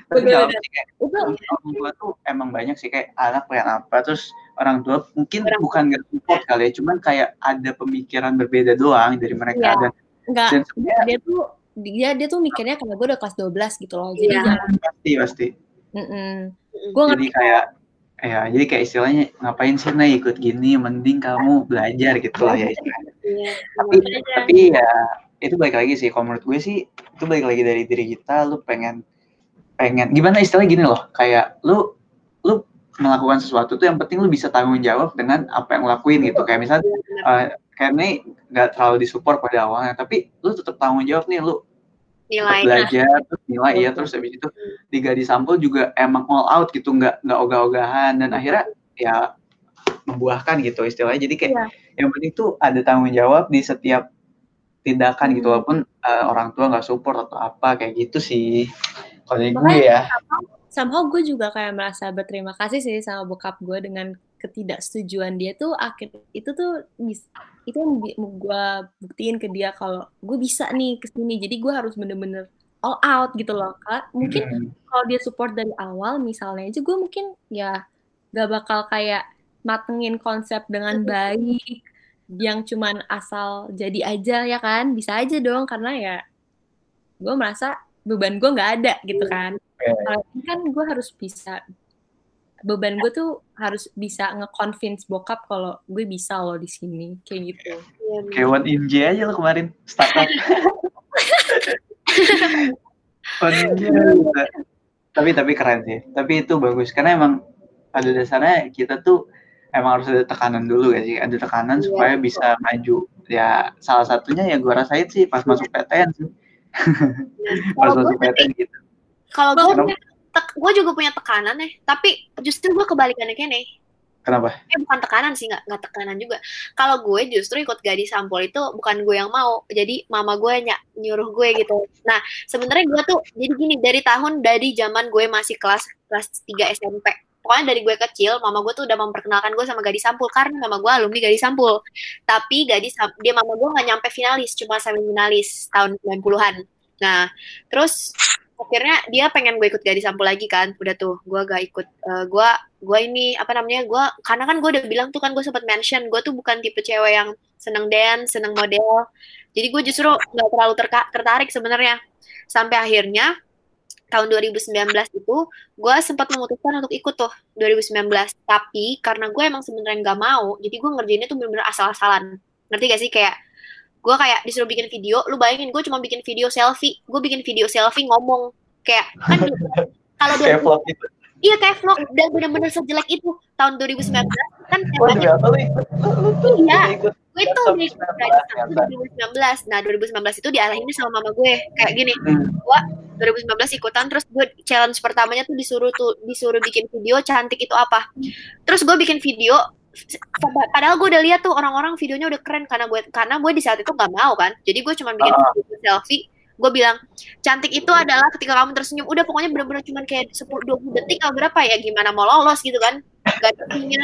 [SPEAKER 1] Tapi itu orang tua tuh emang banyak sih kayak anak pengen apa terus orang tua mungkin orang bukan nggak support kali ya cuman kayak ada pemikiran berbeda doang dari mereka ya, dan
[SPEAKER 3] enggak dan dia tuh dia dia tuh mikirnya karena gue udah kelas 12 gitu loh jadi
[SPEAKER 1] ya. pasti pasti mm -mm. gue jadi kayak ya jadi kayak istilahnya ngapain sih nih ikut gini? Mending kamu belajar gitu lah ya istilahnya. iya, tapi tapi ya itu baik lagi sih kalau menurut gue sih itu baik lagi dari diri kita lu pengen pengen gimana istilahnya gini loh kayak lu lu melakukan sesuatu tuh yang penting lu bisa tanggung jawab dengan apa yang lakuin gitu. Kayak misalnya uh, kayak ini nggak terlalu disupport pada awalnya tapi lu tetap tanggung jawab nih lu
[SPEAKER 2] nilai.
[SPEAKER 1] Belajar terus nilai ya terus habis itu di gadis sampul juga emang all out gitu nggak nggak ogah-ogahan dan akhirnya ya membuahkan gitu istilahnya. Jadi kayak yeah. yang penting tuh ada tanggung jawab di setiap tindakan gitu hmm. walaupun uh, orang tua nggak support atau apa kayak gitu sih. Kalau gue ya.
[SPEAKER 3] somehow gue juga kayak merasa berterima kasih sih sama bokap gue dengan ketidaksetujuan dia tuh akhir itu tuh bisa itu yang gue buktiin ke dia kalau gue bisa nih ke sini jadi gue harus bener-bener all out gitu loh kak. Mungkin hmm. kalau dia support dari awal misalnya aja gue mungkin ya gak bakal kayak matengin konsep dengan baik yang cuman asal jadi aja ya kan? Bisa aja dong karena ya gue merasa beban gue nggak ada gitu kan. Kalau ini kan gue harus bisa beban gue tuh harus bisa nge-convince bokap kalau gue bisa loh di sini kayak gitu.
[SPEAKER 1] Ya, kayak One Inj aja lo kemarin startup. One Inj tapi tapi keren sih. Tapi itu bagus karena emang pada dasarnya kita tuh emang harus ada tekanan dulu ya sih. Ada tekanan yeah. supaya bisa maju. Ya salah satunya ya gue rasain sih pas masuk PTN sih. pas masuk PTN gitu.
[SPEAKER 2] Kalau gue gue juga punya tekanan ya tapi justru gue kebalikannya kene
[SPEAKER 1] Kenapa?
[SPEAKER 2] Eh bukan tekanan sih, nggak nggak tekanan juga. Kalau gue justru ikut gadis sampul itu bukan gue yang mau, jadi mama gue ny nyuruh gue gitu. Nah sebenarnya gue tuh jadi gini dari tahun dari zaman gue masih kelas kelas 3 SMP. Pokoknya dari gue kecil, mama gue tuh udah memperkenalkan gue sama gadis sampul karena mama gue alumni gadis sampul. Tapi gadis dia mama gue nggak nyampe finalis, cuma semifinalis tahun 90-an. Nah, terus akhirnya dia pengen gue ikut gadis sampul lagi kan. Udah tuh gue gak ikut. Uh, gue gue ini apa namanya gue karena kan gue udah bilang tuh kan gue sempat mention gue tuh bukan tipe cewek yang seneng dance seneng model. Jadi gue justru nggak terlalu tertarik sebenarnya. Sampai akhirnya tahun 2019 itu gue sempat memutuskan untuk ikut tuh 2019 tapi karena gue emang sebenarnya nggak mau jadi gue ngerjainnya tuh bener-bener asal-asalan. Ngerti gak sih? Kayak gue kayak disuruh bikin video lu bayangin gue cuma bikin video selfie. Gue bikin video selfie ngomong kayak kan kalau
[SPEAKER 1] kayak vlog gitu.
[SPEAKER 2] Iya kayak vlog dan bener-bener sejelek itu tahun 2019 kan
[SPEAKER 1] oh lu tuh
[SPEAKER 2] Iya. gue itu
[SPEAKER 1] 19
[SPEAKER 2] 2019 nah 2019 itu diarahinnya sama mama gue kayak gini.
[SPEAKER 1] Hmm.
[SPEAKER 2] 2019 ikutan terus gue challenge pertamanya tuh disuruh tuh disuruh bikin video cantik itu apa. Terus gue bikin video padahal gue udah lihat tuh orang-orang videonya udah keren karena gue karena gue di saat itu nggak mau kan. Jadi gue cuma bikin video selfie. Gue bilang cantik itu adalah ketika kamu tersenyum. Udah pokoknya bener-bener cuma kayak 10 20 detik atau berapa ya gimana mau lolos gitu kan. Gak ada ininya.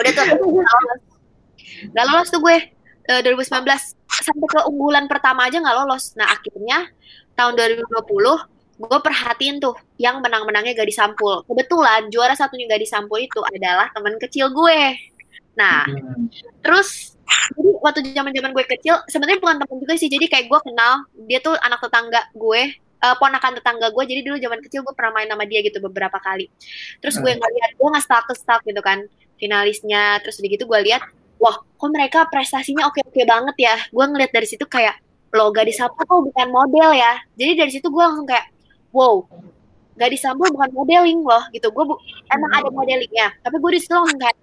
[SPEAKER 2] udah tuh nggak lolos. Lolos tuh gue. Eh, 2019 sampai ke unggulan pertama aja nggak lolos. Nah akhirnya tahun 2020 gue perhatiin tuh yang menang-menangnya Gadis Sampul. Kebetulan juara satunya Gadis Sampul itu adalah teman kecil gue. Nah,
[SPEAKER 1] Hmm.
[SPEAKER 2] terus jadi waktu zaman-zaman gue kecil sebenarnya bukan temen juga sih. Jadi kayak gue kenal dia tuh anak tetangga gue, eh, ponakan tetangga gue. Jadi dulu zaman kecil gue pernah main sama dia gitu beberapa kali. Terus gue ngeliat gue nggak stuck stuck gitu kan finalisnya. Terus udah gitu gue lihat, wah kok mereka prestasinya oke-oke banget ya. Gue ngeliat dari situ kayak lo gadis Sampul kok bukan model ya. Jadi dari situ gue langsung kayak wow gadis Sampul bukan modeling loh gitu. Gue bu- emang ada modelingnya, tapi gue di situ langsung kayak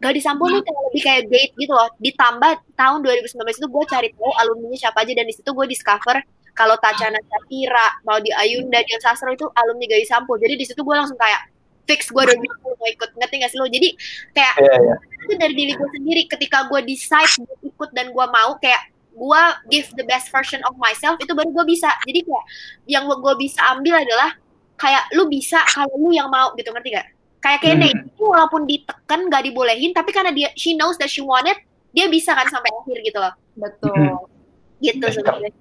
[SPEAKER 2] gadis Sampul nih kayak lebih kayak date gitu loh. Ditambah tahun 2019 itu gue cari tahu alumninya siapa aja dan di situ gue discover kalau Tachana Shakira, mau di Ayunda, Dian Sastro itu alumni gadis Sampul. Jadi di situ gue langsung kayak fix gue udah mau ikut ngerti gak sih lo jadi kayak
[SPEAKER 1] Iya, iya.
[SPEAKER 2] itu dari diri gue sendiri ketika gue decide buat ikut dan gue mau kayak gue give the best version of myself itu baru gue bisa. Jadi kayak yang gue bisa ambil adalah kayak lu bisa kalau lu yang mau gitu ngerti gak kayak Kene
[SPEAKER 1] Hmm.
[SPEAKER 2] itu walaupun ditekan gak dibolehin tapi karena dia she knows that she wanted dia bisa kan sampai akhir gitu loh.
[SPEAKER 3] Betul.
[SPEAKER 2] gitu sebenarnya.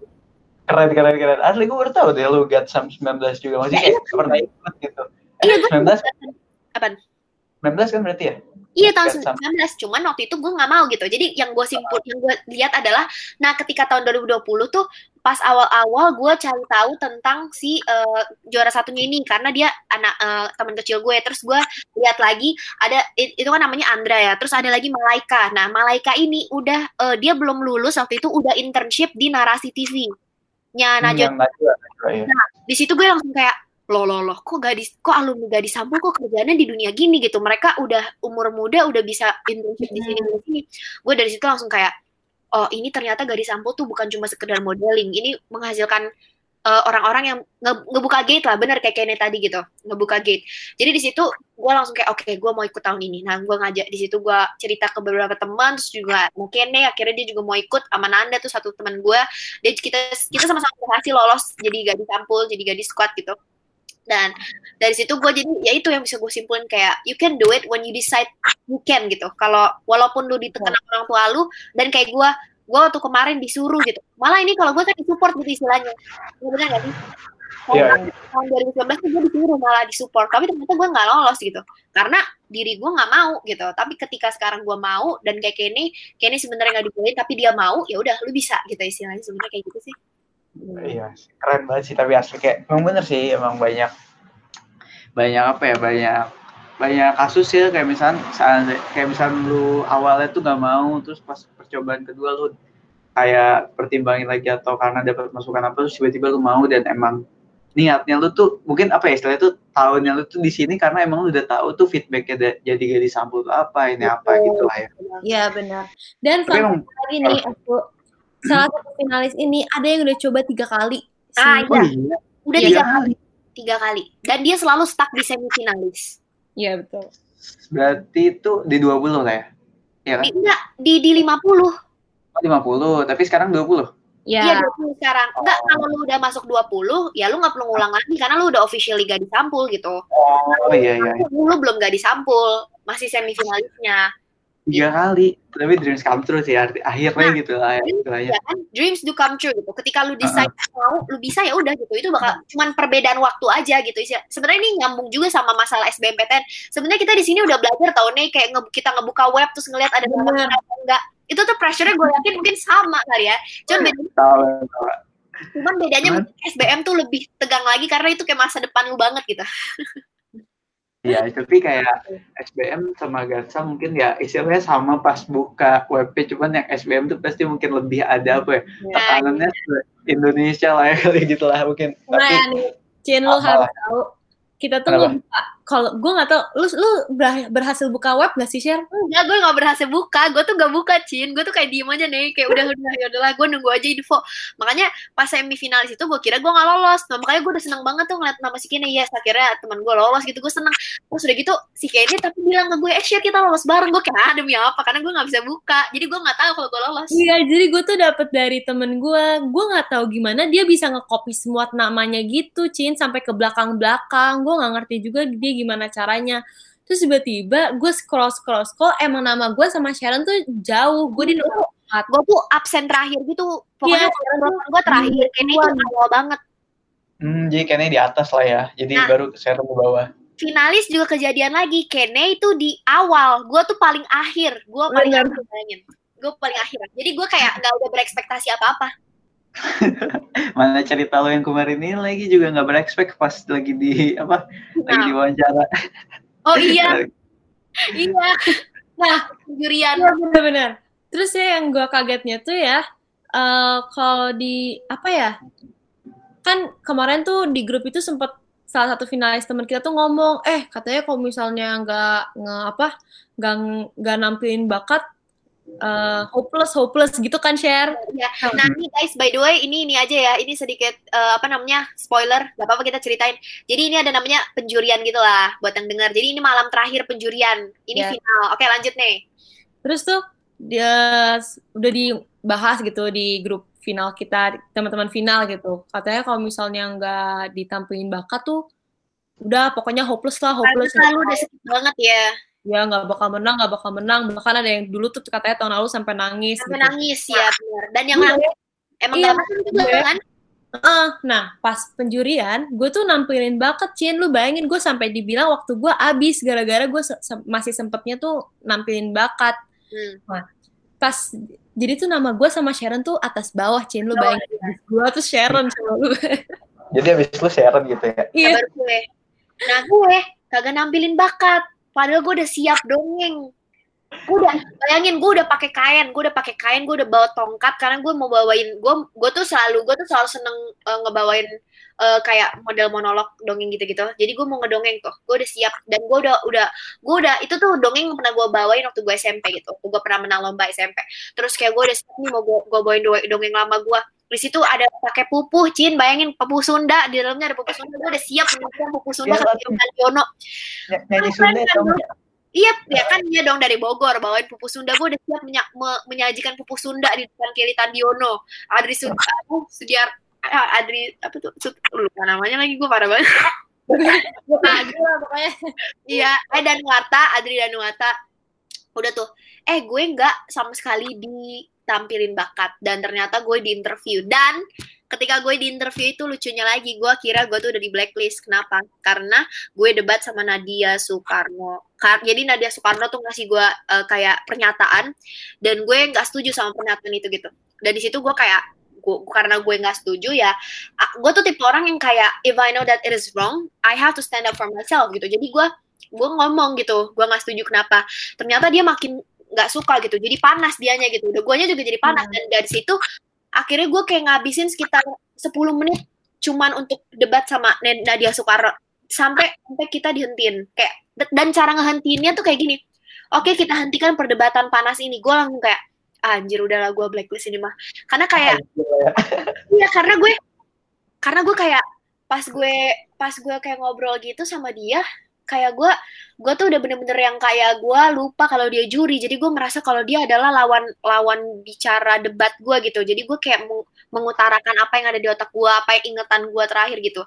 [SPEAKER 1] Keren keren keren. Asli gue baru tahu deh lu get sam 19 juga. Masih
[SPEAKER 2] Ya,
[SPEAKER 1] kayak pernah ikut gitu.
[SPEAKER 2] Iya gue
[SPEAKER 1] 19
[SPEAKER 2] Apaan?
[SPEAKER 1] 19 kan berarti ya
[SPEAKER 2] Iya tahun
[SPEAKER 1] Gak sama.
[SPEAKER 2] 19, cuman waktu itu gue nggak mau gitu. Jadi yang gue simpul, yang gue lihat adalah, nah ketika tahun 2020 tuh pas awal-awal gue cari tahu tentang si eh, juara satunya ini karena dia anak eh, teman kecil gue. Terus gue lihat lagi ada it- itu kan namanya Andra ya. Terus ada lagi Malaika. Nah Malaika ini udah eh, dia belum lulus waktu itu udah internship di Narasi TV. Nya
[SPEAKER 1] Hmm,
[SPEAKER 2] Najwa
[SPEAKER 1] yang Najwa Najwa, iya.
[SPEAKER 2] di situ gue langsung kayak loh loh loh kok gadis kok alumni gadis sampul kok kerjanya di dunia gini gitu? Mereka udah umur muda udah bisa internship di sini di sini. Gue dari situ langsung kayak oh ini ternyata gadis sampul tuh bukan cuma sekedar modeling. Ini menghasilkan eh, orang-orang yang nge- ngebuka gate lah. Bener kayak Kene tadi gitu ngebuka gate. Jadi di situ gue langsung kayak oke gue mau ikut tahun ini. Nah gue ngajak di situ gue cerita ke beberapa teman terus juga mau Kene akhirnya dia juga mau ikut sama Nanda tuh satu teman gue dia kita kita sama-sama berhasil lolos jadi gadis sampul jadi gadis squad gitu dan dari situ gue jadi ya itu yang bisa gue simpulin kayak you can do it when you decide you can gitu. Kalau walaupun lu ditekan sama orang tua lu dan kayak gue gue waktu kemarin disuruh gitu. Malah ini kalau gue kan disupport gitu istilahnya. Ya, bener gak sih?
[SPEAKER 1] Iya.
[SPEAKER 2] tahun 2019 tuh gue disuruh malah disupport tapi ternyata gue nggak lolos gitu. Karena diri gue nggak mau gitu. Tapi ketika sekarang gue mau dan kayak Kenny Kenny sebenarnya nggak dibolehin tapi dia mau ya udah lu bisa gitu istilahnya sebenarnya kayak gitu sih
[SPEAKER 1] Iya, keren banget sih tapi asli kayak emang bener sih emang banyak banyak apa ya banyak banyak kasus ya kayak saat- kayak misalnya lu awalnya tuh gak mau terus pas percobaan kedua lu kayak pertimbangin lagi atau karena dapat masukan apa terus tiba-tiba lu mau dan emang niatnya lu tuh mungkin apa ya istilahnya tuh tahunnya lu tuh di sini karena emang lu udah tahu tuh feedbacknya jadi gadis sampul tuh apa ini apa gitu lah ya.
[SPEAKER 3] Iya benar. Dan fact lagi nih, aku salah satu finalis ini ada yang udah coba tiga kali.
[SPEAKER 2] Ah,
[SPEAKER 1] oh
[SPEAKER 2] iya.
[SPEAKER 1] iya
[SPEAKER 2] udah
[SPEAKER 3] Iya.
[SPEAKER 2] tiga kali tiga kali dan dia selalu stuck di semifinalis
[SPEAKER 3] Iya betul.
[SPEAKER 1] berarti itu di 20 lah ya Iya kan?
[SPEAKER 2] di, enggak di di 50
[SPEAKER 1] Oh, 50, tapi sekarang 20.
[SPEAKER 2] Iya
[SPEAKER 3] Iya.
[SPEAKER 2] 20 sekarang. Enggak, kalau lu udah masuk 20, ya lu nggak perlu ngulang lagi karena lu udah officially gak disampul gitu.
[SPEAKER 1] Oh iya iya.
[SPEAKER 2] Lu belum gak disampul, masih semifinalisnya.
[SPEAKER 1] Tiga kali. Tapi dreams come true sih arti akhirnya
[SPEAKER 2] Nah,
[SPEAKER 1] gitu lah ya. istilahnya.
[SPEAKER 2] Ya kan, dreams do come true gitu. Ketika lu decide mau, lu bisa ya udah gitu. Itu bakal cuman perbedaan waktu aja gitu. Sebenarnya ini nyambung juga sama masalah SBMPTN. Sebenarnya kita di sini udah belajar tahun nih kayak nge- kita ngebuka web terus ngelihat ada apa enggak. Itu tuh pressure-nya gue yakin mungkin sama kali ya. Cuman bedanya
[SPEAKER 1] Cuman-
[SPEAKER 2] mungkin SBM tuh lebih tegang lagi karena itu kayak masa depan lu banget gitu.
[SPEAKER 1] Iya, tapi kayak SBM sama Gatsa mungkin ya istilahnya sama pas buka WP, cuman yang SBM tuh pasti mungkin lebih ada apa ya,
[SPEAKER 2] Nah,
[SPEAKER 1] tekanannya se- Indonesia lah ya kali gitu lah mungkin.
[SPEAKER 3] Nah,
[SPEAKER 1] Tapi
[SPEAKER 3] lu
[SPEAKER 1] Apa?
[SPEAKER 3] harus tahu. Kita tuh ngebuka, kalau gue nggak tahu, lu lu ber- berhasil buka web nggak sih, Share?
[SPEAKER 2] Enggak, gue gak berhasil buka. Gue tuh gak buka, Cin. Gue tuh kayak diem aja nih. Kayak udah, udah, ya udahlah. Gue nunggu aja info. Makanya pas semifinalis itu gue kira gue gak lolos. Nah, makanya gue udah seneng banget tuh ngeliat nama si Kene. Yes, akhirnya teman gue lolos gitu. Gue seneng. Terus udah gitu, si Kene tapi bilang ke gue, eh, share kita lolos bareng. Gue kayak, ah, demi apa? Karena gue gak bisa buka. Jadi gue gak tahu kalau gue lolos.
[SPEAKER 3] Iya, jadi gue tuh dapet dari temen gue. Gue nggak tahu gimana dia bisa nge-copy semua namanya gitu, Cin, sampai ke belakang-belakang. Gue nggak ngerti juga dia gimana caranya. Terus tiba-tiba gue scroll scroll scroll, emang nama gue sama Sharon tuh jauh. Gue di nomor empat.
[SPEAKER 2] Gue tuh absen terakhir gitu. Pokoknya
[SPEAKER 3] Iya.
[SPEAKER 2] gue terakhir. Kene itu awal banget.
[SPEAKER 1] hmm, jadi kayaknya di atas lah ya. Jadi
[SPEAKER 2] Nah.
[SPEAKER 1] baru share di bawah.
[SPEAKER 2] Finalis juga kejadian lagi. Kene itu di awal. Gue tuh paling akhir. Gue paling akhir bayangin. Gue paling akhir. Jadi gue kayak gak udah berekspektasi apa-apa.
[SPEAKER 1] Mana cerita lo yang kemarin ini lagi juga nggak berekspek pas lagi di apa lagi di wawancara.
[SPEAKER 2] Oh iya, iya. Nah, jurian.
[SPEAKER 3] Iya bener-bener. Terus ya yang gue kagetnya tuh ya, eh kalau di apa ya, kan kemarin tuh di grup itu sempet salah satu finalis teman kita tuh ngomong, eh katanya kalau misalnya nggak nge apa, nggak nggak nampilin bakat, eh hopeless hopeless gitu kan share.
[SPEAKER 2] Ya. Nah, ini guys, by the way, ini ini aja ya. Ini sedikit eh, apa namanya? spoiler. Gak apa-apa kita ceritain. Jadi ini ada namanya penjurian gitu lah buat yang dengar. Jadi ini malam terakhir penjurian. Ini
[SPEAKER 3] Ya.
[SPEAKER 2] final. Oke, lanjut nih.
[SPEAKER 3] Terus tuh dia udah dibahas gitu di grup final kita, teman-teman final gitu. Katanya kalau misalnya nggak ditampilin bakat tuh, udah pokoknya hopeless lah, hopeless.
[SPEAKER 2] selalu udah sedih banget ya.
[SPEAKER 3] Ya nggak bakal menang nggak bakal menang bahkan ada yang dulu tuh katanya tahun lalu sampai nangis
[SPEAKER 2] Sampai
[SPEAKER 3] gitu.
[SPEAKER 2] nangis ya, benar. Dan yang nangis emang
[SPEAKER 3] Iya,
[SPEAKER 2] gak makan juga
[SPEAKER 3] gue-
[SPEAKER 2] kan?
[SPEAKER 3] Heeh, nah pas penjurian gue tuh nampilin bakat Cin lu bayangin gue sampai dibilang waktu gue abis gara-gara gue se- se- masih sempetnya tuh nampilin bakat
[SPEAKER 2] Hmm.
[SPEAKER 3] pas jadi tuh nama gue sama Sharon tuh atas bawah Cin lu
[SPEAKER 2] Bawah,
[SPEAKER 3] bayangin gue tuh Sharon sama lu
[SPEAKER 1] Jadi habis lu share gitu ya.
[SPEAKER 3] iya
[SPEAKER 2] Nah. Nah, gue kagak nampilin bakat. Padahal gue udah siap dongeng. Gue udah bayangin gue udah pakai kain, gue udah pakai kain, gue udah bawa tongkat karena gue mau bawain gue gue tuh selalu gue tuh selalu seneng eh, ngebawain eh, kayak model monolog dongeng gitu-gitu. Jadi gue mau ngedongeng tuh. Gue udah siap dan gue udah udah gue udah itu tuh dongeng yang pernah gue bawain waktu gue SMP gitu. Gue pernah menang lomba SMP. Terus kayak gue udah siap nih mau gue gue bawain do- dongeng lama gue di situ ada pakai pupuh, Cin, bayangin pupuh Sunda, di dalamnya ada pupuh Sunda, gue udah siap menunjukkan pupuh Sunda
[SPEAKER 1] Iya,
[SPEAKER 2] ke
[SPEAKER 1] betul.
[SPEAKER 2] Bang Yono.
[SPEAKER 1] Ny- Nyanyi Sunda ya, dong.
[SPEAKER 2] Iya, ya kan dia dong dari Bogor bawain pupuh Sunda, gue udah siap menya- me- menyajikan pupuh Sunda di depan Kelly Tandiono, Adri Sud, uh, Sudiar, ah, Adri apa tuh, Sud, lupa namanya lagi gue parah banget.
[SPEAKER 3] nah lah pokoknya
[SPEAKER 2] Iya, eh Danuarta, Adri Danuarta. Udah tuh. Eh, gue nggak sama sekali ditampilin bakat. Dan ternyata gue di interview. Dan ketika gue di interview itu lucunya lagi gue kira gue tuh udah di blacklist. Kenapa? Karena gue debat sama Nadia Soekarno. Kar- jadi Nadia Soekarno tuh ngasih gue eh, kayak pernyataan. Dan gue nggak setuju sama pernyataan itu gitu. Dan di situ gue kayak gue karena gue nggak setuju ya gue tuh tipe orang yang kayak if I know that it is wrong I have to stand up for myself gitu. Jadi gue gue ngomong gitu. Gue nggak setuju kenapa. Ternyata dia makin nggak suka gitu. Jadi panas dianya gitu. Udah guanya juga jadi panas. Dan dari situ akhirnya gue kayak ngabisin sekitar 10 menit cuman untuk debat sama Nadia Soekarno. Sampai sampai kita dihentiin. Kayak dan cara ngehentiinnya tuh kayak gini. Oke kita hentikan perdebatan panas ini. Gue langsung kayak "Ah, anjir udahlah gue blacklist ini mah. Karena kayak Iya karena gue karena gue kayak pas gue pas gue kayak ngobrol gitu sama dia kayak gue gue tuh udah bener-bener yang kayak gue lupa kalau dia juri. Jadi gue merasa kalau dia adalah lawan lawan bicara debat gue gitu. Jadi gue kayak meng- mengutarakan apa yang ada di otak gue apa yang ingetan gue terakhir gitu.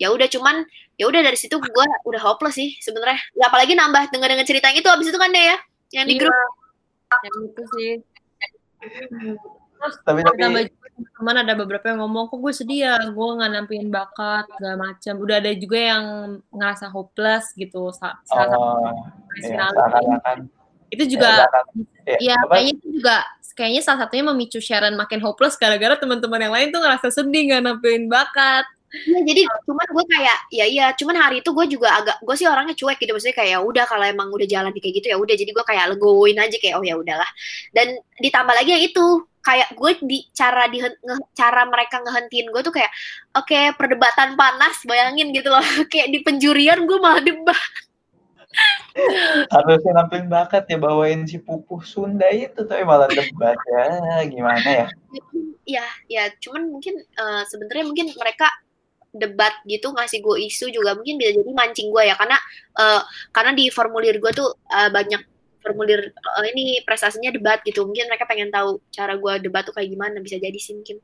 [SPEAKER 2] Ya udah cuman ya udah dari situ gue udah hopeless sih sebenarnya. Ya, apalagi nambah denger denger cerita yang itu abis itu kan deh ya yang di
[SPEAKER 3] Iya.
[SPEAKER 2] grup.
[SPEAKER 3] Yang itu sih terus
[SPEAKER 1] Tapi tapi
[SPEAKER 3] juga teman ada beberapa yang ngomong kok gue sedih ya gue nggak nampilin bakat segala macam udah ada juga yang ngerasa hopeless gitu sa- salah satu
[SPEAKER 1] oh, iya,
[SPEAKER 3] itu juga
[SPEAKER 1] Ya,
[SPEAKER 3] ya kayaknya itu juga kayaknya salah satunya memicu Sharon makin hopeless gara-gara teman-teman yang lain tuh ngerasa sedih nggak nampilin bakat
[SPEAKER 2] Iya, jadi cuman gue kayak ya iya, cuman hari itu gue juga agak gue sih orangnya cuek gitu maksudnya kayak ya udah kalau emang udah jalan di kayak gitu ya udah jadi gue kayak legowoin aja kayak oh ya udahlah. Dan ditambah lagi yang itu kayak gue di cara di cara mereka ngehentiin gue tuh kayak oke perdebatan panas bayangin gitu loh kayak di penjurian gue malah debat
[SPEAKER 1] harusnya nampilin bakat ya bawain si pupuh Sunda itu tapi malah debat ya gimana ya?
[SPEAKER 2] Ya ya cuman mungkin uh, sebenarnya mungkin mereka debat gitu ngasih gue isu juga mungkin bisa jadi mancing gue ya. Karena uh, karena di formulir gue tuh uh, banyak formulir uh, ini prestasinya debat gitu. Mungkin mereka pengen tahu cara gue debat tuh kayak gimana bisa jadi sih mungkin.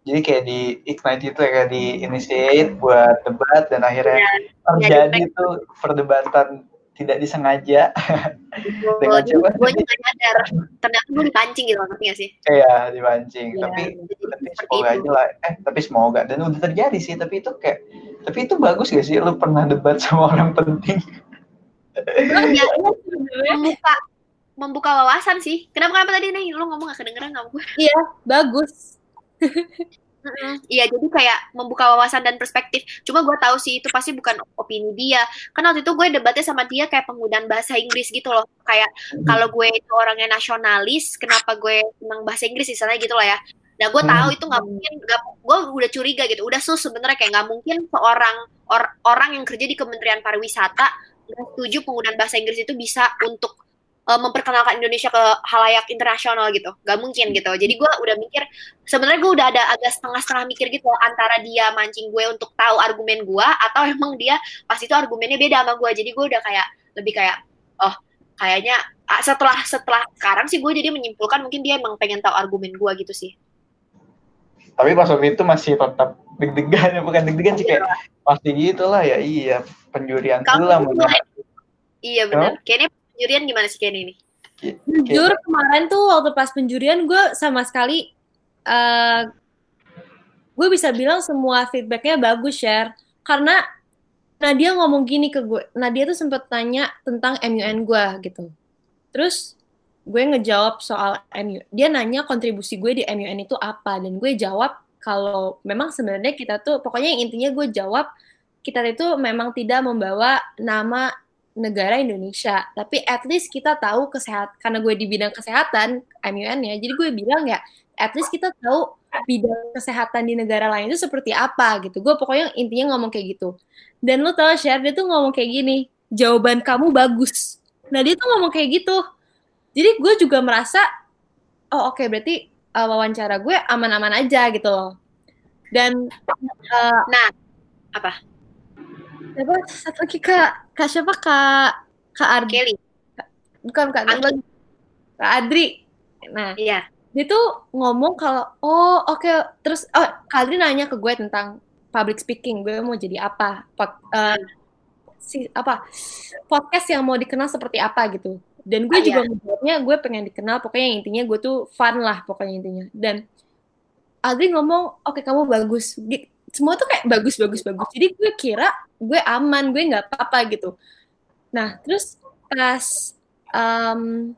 [SPEAKER 1] Jadi kayak di ignite itu ya kayak di initiate buat debat dan akhirnya ya, terjadi ya, tuh perdebatan tidak disengaja.
[SPEAKER 2] Dengan coba gue juga nyadar. Ternyata gue dipancing gitu ngerti gak sih?
[SPEAKER 1] Iya dipancing. Ya, tapi tapi semoga aja lah. Eh tapi semoga. Dan udah terjadi sih tapi itu kayak tapi itu bagus gak sih? Lu pernah debat sama orang penting.
[SPEAKER 2] Ya, membuka membuka wawasan sih. Kenapa kenapa tadi nih lu ngomong gak kedengeran sama gue
[SPEAKER 3] iya bagus
[SPEAKER 2] Iya, jadi kayak membuka wawasan dan perspektif. Cuma gue tahu sih itu pasti bukan opini dia. Karena waktu itu gue debatnya sama dia kayak penggunaan bahasa Inggris gitu loh. Kayak kalau gue itu orangnya nasionalis, kenapa gue senang bahasa Inggris misalnya gitu loh ya. Nah, gue tahu itu nggak mungkin. Gak, gue udah curiga gitu. Udah sus sebenarnya kayak nggak mungkin seorang or, orang yang kerja di Kementerian Pariwisata nggak setuju penggunaan bahasa Inggris itu bisa untuk uh, memperkenalkan Indonesia ke halayak internasional gitu. Gak mungkin gitu. Jadi gue udah mikir sebenarnya gue udah ada agak setengah-setengah mikir gitu antara dia mancing gue untuk tahu argumen gue atau emang dia pas itu argumennya beda sama gue jadi gue udah kayak lebih kayak oh kayaknya setelah setelah sekarang sih gue jadi menyimpulkan mungkin dia emang pengen tahu argumen gue gitu sih.
[SPEAKER 1] Tapi pas waktu itu masih tetap deg-degan ya bukan deg-degan sih kayak pasti gitu lah ya iya penjurian pula
[SPEAKER 2] iya benar kayaknya penjurian gimana sih Kenny ini?
[SPEAKER 3] Jujur kemarin tuh waktu pas penjurian gue sama sekali uh, gue bisa bilang semua feedbacknya bagus share karena Nadia ngomong gini ke gue Nadia tuh sempet tanya tentang MUN gue gitu. Terus gue ngejawab soal MUN dia nanya kontribusi gue di MUN itu apa dan gue jawab kalau memang sebenarnya kita tuh pokoknya yang intinya gue jawab kita itu memang tidak membawa nama negara Indonesia. Tapi at least kita tahu kesehatan karena gue di bidang kesehatan MUN ya. Jadi gue bilang ya, at least kita tahu bidang kesehatan di negara lain itu seperti apa gitu. Gue pokoknya intinya ngomong kayak gitu. Dan lo tau share dia tuh ngomong kayak gini, jawaban kamu bagus. Nah dia tuh ngomong kayak gitu. Jadi gue juga merasa, oh oke okay, berarti uh, wawancara gue aman-aman aja gitu loh. Dan uh,
[SPEAKER 2] nah apa?
[SPEAKER 3] Siapa satu lagi kak. Kak siapa? Kak kak Ardi.
[SPEAKER 2] Kelly.
[SPEAKER 3] Bukan kak Adri. kak Adri. Nah
[SPEAKER 2] iya.
[SPEAKER 3] dia tuh ngomong kalau oh oke okay. terus oh kak Adri nanya ke gue tentang public speaking. Gue mau jadi apa? Pod, uh, si apa? Podcast yang mau dikenal seperti apa gitu. Dan gue ah, juga iya. gue pengen dikenal. Pokoknya intinya gue tuh fun lah pokoknya intinya. Dan Adri ngomong oke okay, kamu bagus semua tuh kayak bagus bagus bagus. Jadi gue kira gue aman gue nggak apa-apa gitu. Nah terus pas um,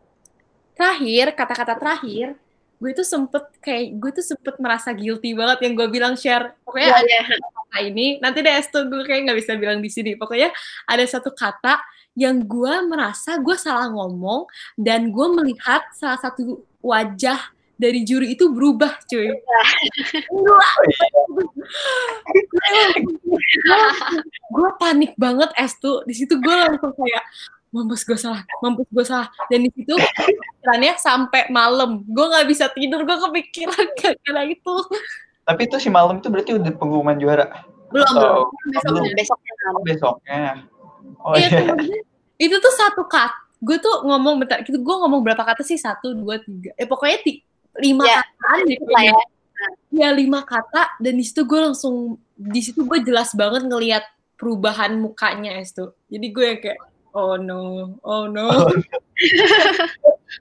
[SPEAKER 3] terakhir kata-kata terakhir gue tuh sempet kayak gue tuh sempet merasa guilty banget yang gue bilang share. Pokoknya yeah, ada yeah. kata ini nanti deh itu gue kayak nggak bisa bilang di sini. Pokoknya ada satu kata yang gue merasa gue salah ngomong dan gue melihat salah satu wajah dari juri itu berubah cuy. gue panik banget es tuh di situ gue langsung kayak mampus gue salah, mampus gue salah. Dan di situ pikirannya sampai malam. Gue nggak bisa tidur, gue kepikiran gara itu.
[SPEAKER 1] Tapi itu si malam itu berarti udah pengumuman juara?
[SPEAKER 2] Belum, belum. Besoknya, besoknya.
[SPEAKER 1] Oh, besoknya. Oh
[SPEAKER 3] iya. iya. Itu tuh satu kat. Gue tuh ngomong bentar, gitu gue ngomong berapa kata sih? Satu, dua, tiga. Eh pokoknya tiga lima ya, kataan gitu lah ya. Ya lima kata dan di situ gue langsung di situ gue jelas banget ngelihat perubahan mukanya itu. Jadi gue yang kayak oh no, oh no.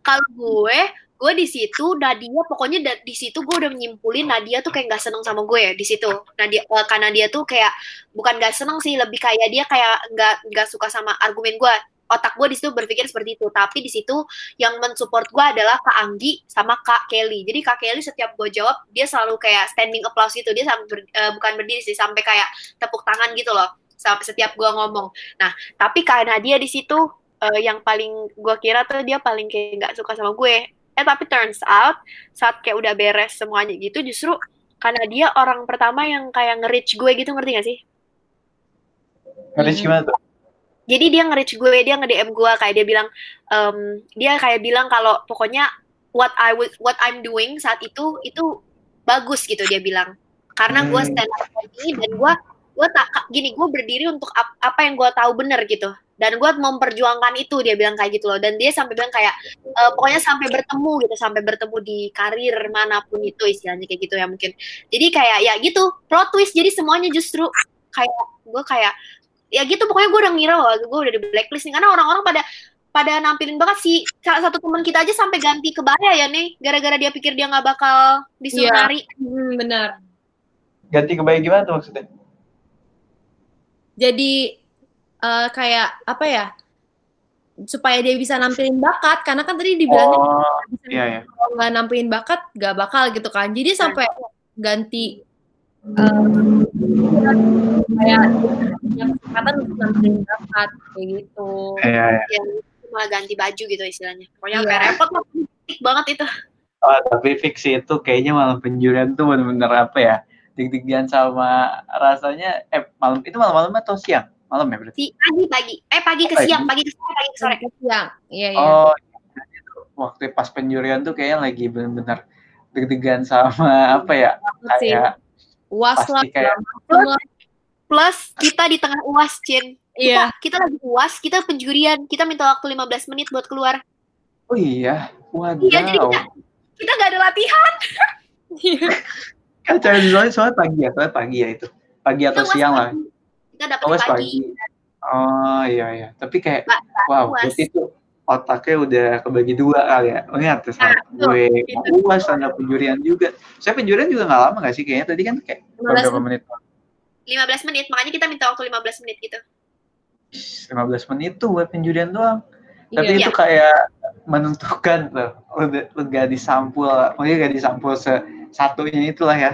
[SPEAKER 2] Kalau gue, gue di situ Nadia pokoknya di situ gue udah menyimpulin Nadia tuh kayak nggak seneng sama gue ya di situ. Nadia uh, karena dia tuh kayak bukan nggak seneng sih, lebih kayak dia kayak nggak nggak suka sama argumen gue otak gue di situ berpikir seperti itu. Tapi di situ yang mensupport gue adalah kak Anggi sama kak Kelly. Jadi kak Kelly setiap gue jawab dia selalu kayak standing applause gitu. Dia sampai ber, uh, bukan berdiri sih sampai kayak tepuk tangan gitu loh sampai setiap gue ngomong. Nah tapi karena dia di situ uh, yang paling gue kira tuh dia paling kayak nggak suka sama gue. Eh tapi turns out saat kayak udah beres semuanya gitu justru karena dia orang pertama yang kayak nge-reach gue gitu ngerti gak sih?
[SPEAKER 1] Nge-reach gimana tuh
[SPEAKER 2] jadi dia nge-reach gue dia nge-DM gue kayak dia bilang um, dia kayak bilang kalau pokoknya what I what I'm doing saat itu itu bagus gitu dia bilang. Karena gue hmm. stand up ini dan gue gue tak gini gue berdiri untuk ap, apa yang gue tahu bener gitu. Dan gue memperjuangkan itu dia bilang kayak gitu loh. Dan dia sampai bilang kayak e, pokoknya sampai bertemu gitu sampai bertemu di karir mana pun itu istilahnya kayak gitu ya mungkin. Jadi kayak ya gitu plot twist. Jadi semuanya justru kayak gue kayak ya gitu pokoknya gue udah ngira loh gue udah di blacklist nih. Karena orang-orang pada pada nampilin banget sih. Salah satu teman kita aja sampai ganti kebaya ya nih. Gara-gara dia pikir dia nggak bakal disuruh yeah. nari
[SPEAKER 3] hmm, benar.
[SPEAKER 1] Ganti kebaya gimana tuh maksudnya?
[SPEAKER 3] Jadi uh, kayak apa ya supaya dia bisa nampilin bakat. Karena kan tadi dibilangnya
[SPEAKER 1] oh, iya, iya.
[SPEAKER 3] kalau nggak nampilin bakat nggak bakal gitu kan. Jadi sampai ganti um, kayak kesempatan untuk nampilin bakat kayak gitu.
[SPEAKER 1] Iya, iya.
[SPEAKER 2] ya, cuma ganti baju gitu istilahnya. Pokoknya iya. kayak repot lah banget itu.
[SPEAKER 1] Oh, tapi fiksi itu kayaknya malam penjurian tuh bener-bener apa ya dig-digan sama rasanya. Eh malam itu malam-malam atau siang? Malam ya berarti?
[SPEAKER 2] Pagi pagi. Eh pagi ke siang pagi ke sore pagi ke sore.
[SPEAKER 3] Ke siang. Iya iya.
[SPEAKER 1] Oh waktu pas penjurian tuh kayaknya lagi benar-benar deg-degan sama apa ya kayak
[SPEAKER 3] uas lah
[SPEAKER 1] kayak
[SPEAKER 2] plus kita di tengah uas Cin.
[SPEAKER 3] Iya.
[SPEAKER 2] kita, kita lagi uas kita penjurian. Kita minta waktu 15 menit buat keluar.
[SPEAKER 1] Oh iya? Waduh.
[SPEAKER 2] Iya jadi kita kita gak ada latihan.
[SPEAKER 1] Kacau soalnya soalnya pagi ya, soalnya pagi ya itu. Pagi atau kita siang lah.
[SPEAKER 2] Kita dapat oh, pagi. pagi.
[SPEAKER 1] Oh iya iya. Tapi kayak ba wow, berarti itu otaknya udah kebagi dua kali ya. Oh iya, terus nah, gue gitu. uas ada penjurian juga. Saya penjurian juga nggak lama nggak sih kayaknya tadi kan kayak beberapa menit.
[SPEAKER 2] 15 menit, makanya kita minta waktu 15 menit gitu.
[SPEAKER 1] 15 menit tuh buat penjurian doang. Iya, Tapi iya. itu kayak menentukan tuh, udah, udah disampul, mungkin gak disampul se satunya itulah ya.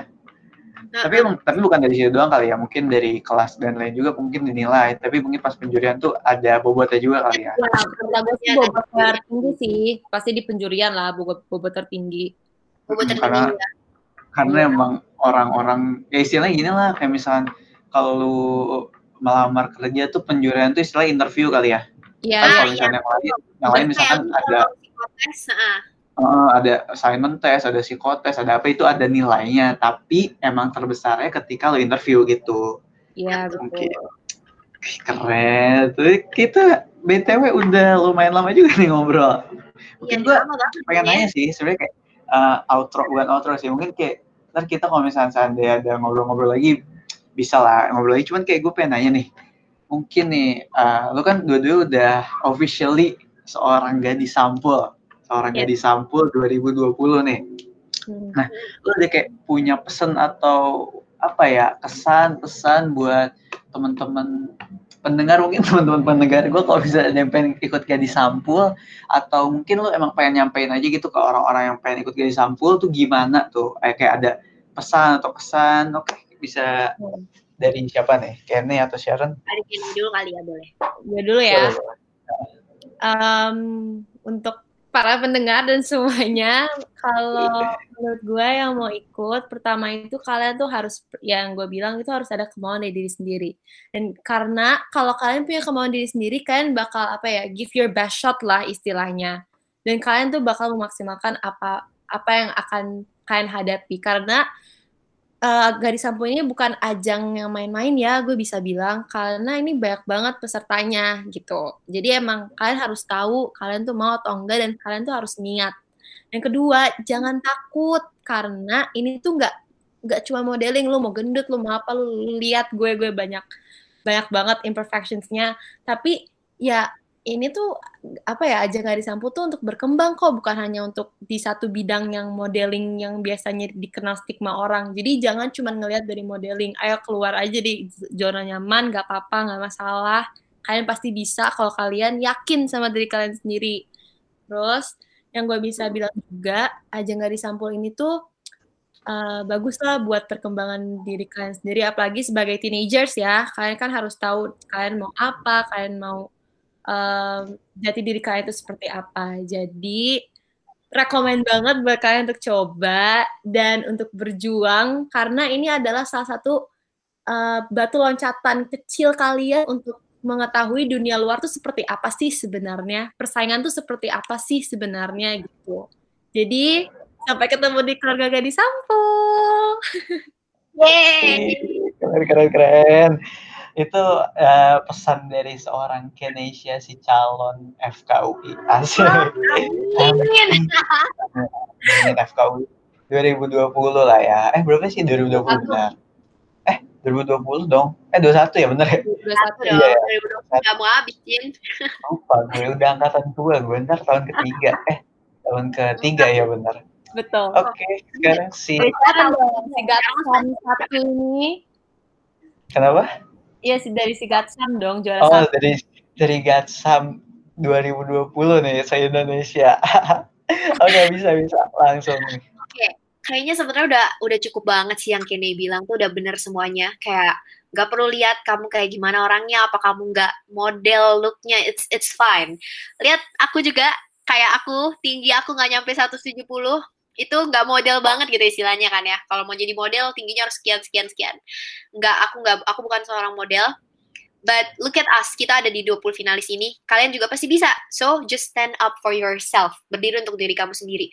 [SPEAKER 1] Nah, tapi emang tapi bukan dari situ doang kali ya, mungkin dari kelas dan lain juga mungkin dinilai. Tapi mungkin pas penjurian tuh ada bobotnya juga kali ya.
[SPEAKER 3] Nah, gue sih bobot tertinggi sih, pasti di penjurian lah bobot bobot tertinggi.
[SPEAKER 2] Bobot tertinggi. Karena,
[SPEAKER 1] ya. karena ya. emang orang-orang ya istilahnya gini lah kayak misalnya kalau lu melamar kerja tuh penjurian tuh istilah interview kali ya.
[SPEAKER 2] Iya.
[SPEAKER 1] Kalau misalnya ya. yang lain, yang lain misalkan ada uh, ada assignment test, ada psikotes, ada apa itu ada nilainya, tapi emang terbesarnya ketika lo interview gitu.
[SPEAKER 3] Iya betul. Mungkin.
[SPEAKER 1] Keren. Tuh kita BTW udah lumayan lama juga nih ngobrol. Mungkin ya, gue pengen ya. nanya sih, sebenarnya kayak uh, outro bukan outro sih, mungkin kayak ntar kita kalau misalnya seandainya ada ngobrol-ngobrol lagi bisa lah ngobrol lagi. Cuman kayak gue pengen nanya nih, mungkin nih, uh, lu kan dua-dua udah officially seorang gadis sampul seorang yeah. gadis sampul 2020 nih. Hmm. Nah, lu ada kayak punya pesan atau apa ya kesan pesan buat teman-teman pendengar mungkin teman-teman pendengar gue kalau bisa ada yang pengen ikut gadis sampul atau mungkin lu emang pengen nyampein aja gitu ke orang-orang yang pengen ikut gadis sampul tuh gimana tuh kayak ada pesan atau kesan oke okay, bisa hmm. dari siapa nih Kenny atau Sharon?
[SPEAKER 2] Ada Kenny dulu kali ya boleh.
[SPEAKER 3] Gue dulu ya. Um, untuk para pendengar dan semuanya, kalau menurut gue yang mau ikut, pertama itu kalian tuh harus, yang gue bilang itu harus ada kemauan dari diri sendiri. Dan karena kalau kalian punya kemauan diri sendiri, kalian bakal apa ya, give your best shot lah istilahnya. Dan kalian tuh bakal memaksimalkan apa apa yang akan kalian hadapi. Karena uh, Gadis Sampul ini bukan ajang yang main-main ya, gue bisa bilang karena ini banyak banget pesertanya gitu. Jadi emang kalian harus tahu kalian tuh mau atau enggak dan kalian tuh harus niat. Yang kedua, jangan takut karena ini tuh nggak nggak cuma modeling lu mau gendut lu mau apa lu lihat gue gue banyak banyak banget imperfectionsnya tapi ya ini tuh apa ya aja nggak disampu tuh untuk berkembang kok bukan hanya untuk di satu bidang yang modeling yang biasanya dikenal stigma orang. Jadi jangan cuma ngelihat dari modeling ayo keluar aja di zona nyaman nggak apa-apa nggak masalah. Kalian pasti bisa kalau kalian yakin sama diri kalian sendiri. Terus yang gue bisa bilang juga ajang gadis sampul ini tuh uh, bagus lah buat perkembangan diri kalian sendiri apalagi sebagai teenagers ya. Kalian kan harus tahu kalian mau apa kalian mau uh, jati diri kalian itu seperti apa. Jadi rekomend banget buat kalian untuk coba dan untuk berjuang karena ini adalah salah satu uh, batu loncatan kecil kalian untuk mengetahui dunia luar tuh seperti apa sih sebenarnya. Persaingan tuh seperti apa sih sebenarnya gitu. Jadi sampai ketemu di keluarga gadis sampul.
[SPEAKER 1] Yeay. keren keren keren itu uh, pesan dari seorang Kenesia si calon FKUI asli amin FKUI 2020 lah ya. Eh berapa sih 2020 benar. Eh 2020 dong. Eh 21 ya bener ya?
[SPEAKER 2] 21 dong. iya, 2020 nggak mau habisin.
[SPEAKER 1] Lupa gue udah angkatan tua gue ntar tahun ketiga. Eh tahun ketiga ya bener
[SPEAKER 3] betul.
[SPEAKER 1] Oke okay, sekarang si
[SPEAKER 3] sekarang si satu ini.
[SPEAKER 1] Kenapa
[SPEAKER 3] Iya sih dari si Gatsam dong juara
[SPEAKER 1] Oh,
[SPEAKER 3] satu.
[SPEAKER 1] dari dari Gatsam 2020 nih se Indonesia. Oke, bisa bisa langsung.
[SPEAKER 2] Oke, kayaknya sebenarnya udah udah cukup banget sih yang Kenny bilang tuh udah bener semuanya. Kayak nggak perlu lihat kamu kayak gimana orangnya, apa kamu nggak model looknya, it's it's fine. Lihat aku juga kayak aku tinggi aku nggak nyampe 170 itu nggak model banget gitu istilahnya kan ya. Kalau mau jadi model tingginya harus sekian sekian sekian. Nggak aku nggak aku bukan seorang model. But look at us, kita ada di 20 finalis ini. Kalian juga pasti bisa. So just stand up for yourself. Berdiri untuk diri kamu sendiri.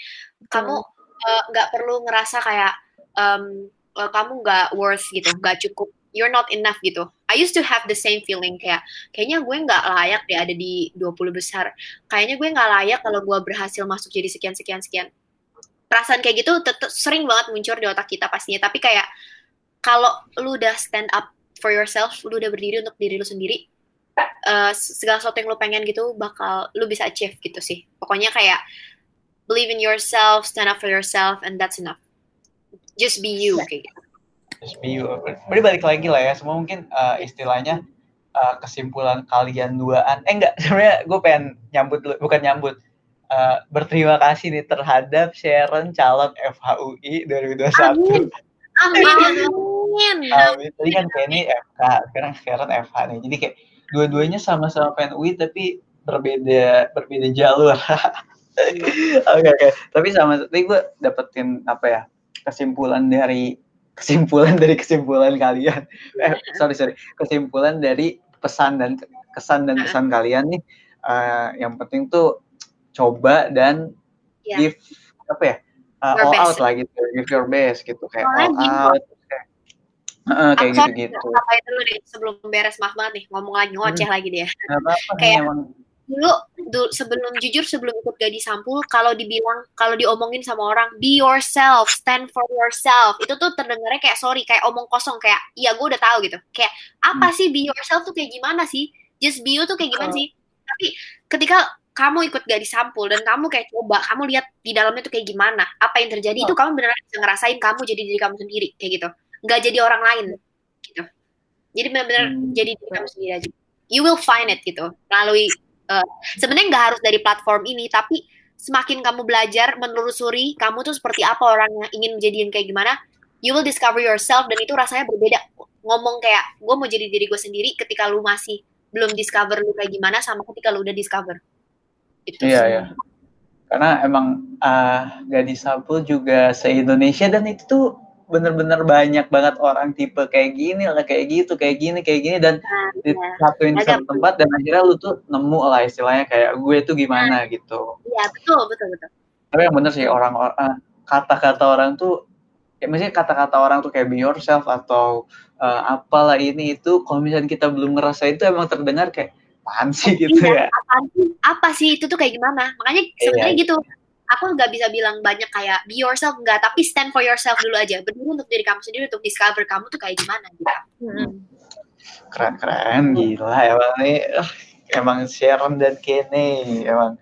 [SPEAKER 2] Kamu eh, nggak uh, perlu ngerasa kayak um, uh, kamu nggak worth gitu, nggak cukup. You're not enough gitu. I used to have the same feeling kayak kayaknya gue nggak layak deh ada di 20 besar. Kayaknya gue nggak layak kalau gue berhasil masuk jadi sekian sekian sekian perasaan kayak gitu tetap sering banget muncul di otak kita pastinya. Tapi kayak kalau lu udah stand up for yourself lu udah berdiri untuk diri lu sendiri uh, segala sesuatu yang lu pengen gitu bakal lu bisa achieve gitu sih. Pokoknya kayak believe in yourself stand up for yourself and that's enough. Just be you kayak gitu.
[SPEAKER 1] Just be you. Berarti balik lagi lah ya semua mungkin uh, istilahnya uh, kesimpulan kalian duaan. Eh enggak sebenarnya gue pengen nyambut bukan nyambut uh, berterima kasih nih terhadap Sharon calon FHUI 2021. Amin.
[SPEAKER 2] Amin. Amin.
[SPEAKER 1] Amin. Tadi kan Penny FK, sekarang Sharon FH nih. Jadi kayak dua-duanya sama-sama pengen UI tapi berbeda berbeda jalur. Oke oke. Okay, okay. Tapi sama tadi gue dapetin apa ya kesimpulan dari kesimpulan dari kesimpulan kalian. Eh sorry sorry kesimpulan dari pesan dan kesan dan kesan kalian nih. Uh, yang penting tuh coba dan yeah. give apa ya uh, all best. out lah gitu give your best gitu kayak all gitu. out kayak, uh, kayak gitu gitu
[SPEAKER 2] apa itu deh sebelum beres maaf banget nih ngomong lagi ngoceh hmm. lagi deh
[SPEAKER 1] apa
[SPEAKER 2] kayak emang dulu, dulu sebelum jujur sebelum ikut gadis sampul kalau dibilang kalau diomongin sama orang be yourself stand for yourself itu tuh terdengarnya kayak sorry kayak omong kosong kayak iya gue udah tahu gitu kayak apa hmm. sih be yourself tuh kayak gimana sih just be you tuh kayak gimana oh. sih tapi ketika kamu ikut gadis sampul dan kamu kayak coba kamu lihat di dalamnya tuh kayak gimana apa yang terjadi oh. itu kamu benar bisa ngerasain kamu jadi diri kamu sendiri kayak gitu. Nggak jadi orang lain gitu. Jadi benar-benar hmm. jadi diri kamu sendiri aja. You will find it gitu melalui uh, sebenarnya nggak harus dari platform ini tapi semakin kamu belajar menelusuri kamu tuh seperti apa orang yang ingin menjadi yang kayak gimana you will discover yourself dan itu rasanya berbeda. Ngomong kayak gue mau jadi diri gue sendiri ketika lu masih belum discover lu kayak gimana sama ketika lu udah discover
[SPEAKER 1] itu iya, iya. Karena emang uh, gadis sampul juga se-Indonesia dan itu tuh bener-bener banyak banget orang tipe kayak gini lah, kayak gitu, kayak gini, kayak gini dan nah, disatuin di satu tempat dan akhirnya lu tuh nemu lah istilahnya kayak gue tuh gimana nah, gitu.
[SPEAKER 2] Iya betul betul betul.
[SPEAKER 1] Tapi yang bener sih orang uh, kata-kata orang tuh ya maksudnya kata-kata orang tuh kayak be yourself atau uh, apalah ini itu kalau misalnya kita belum ngerasa itu emang terdengar kayak apaan sih gitu iya, ya?
[SPEAKER 2] sih? apa sih? Itu tuh kayak gimana? Makanya iya. sebenarnya iya. gitu. Aku nggak bisa bilang banyak kayak be yourself. Enggak tapi stand for yourself dulu aja. Berdiri untuk diri kamu sendiri untuk discover kamu tuh kayak gimana gitu. Hmm.
[SPEAKER 1] keren keren. Gila emang nih uh, emang Sharon dan Kenny emang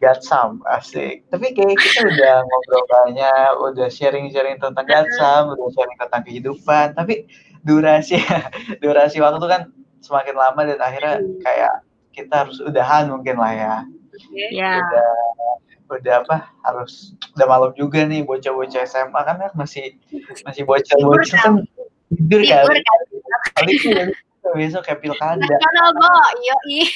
[SPEAKER 1] Gatsam asik. Tapi kayak kita udah ngobrol banyak udah sharing sharing tentang Gatsam udah sharing tentang kehidupan. Tapi durasi durasi waktu kan semakin lama dan akhirnya kayak kita harus udahan mungkin lah ya.
[SPEAKER 3] Ya.
[SPEAKER 1] Udah udah apa harus udah malam juga nih bocah-bocah SMA kan kan masih masih bocah-bocah kan tidur
[SPEAKER 2] kan.
[SPEAKER 1] Kali ya, besok kayak pilkada.
[SPEAKER 2] Nasional, Bo. Iya, iya.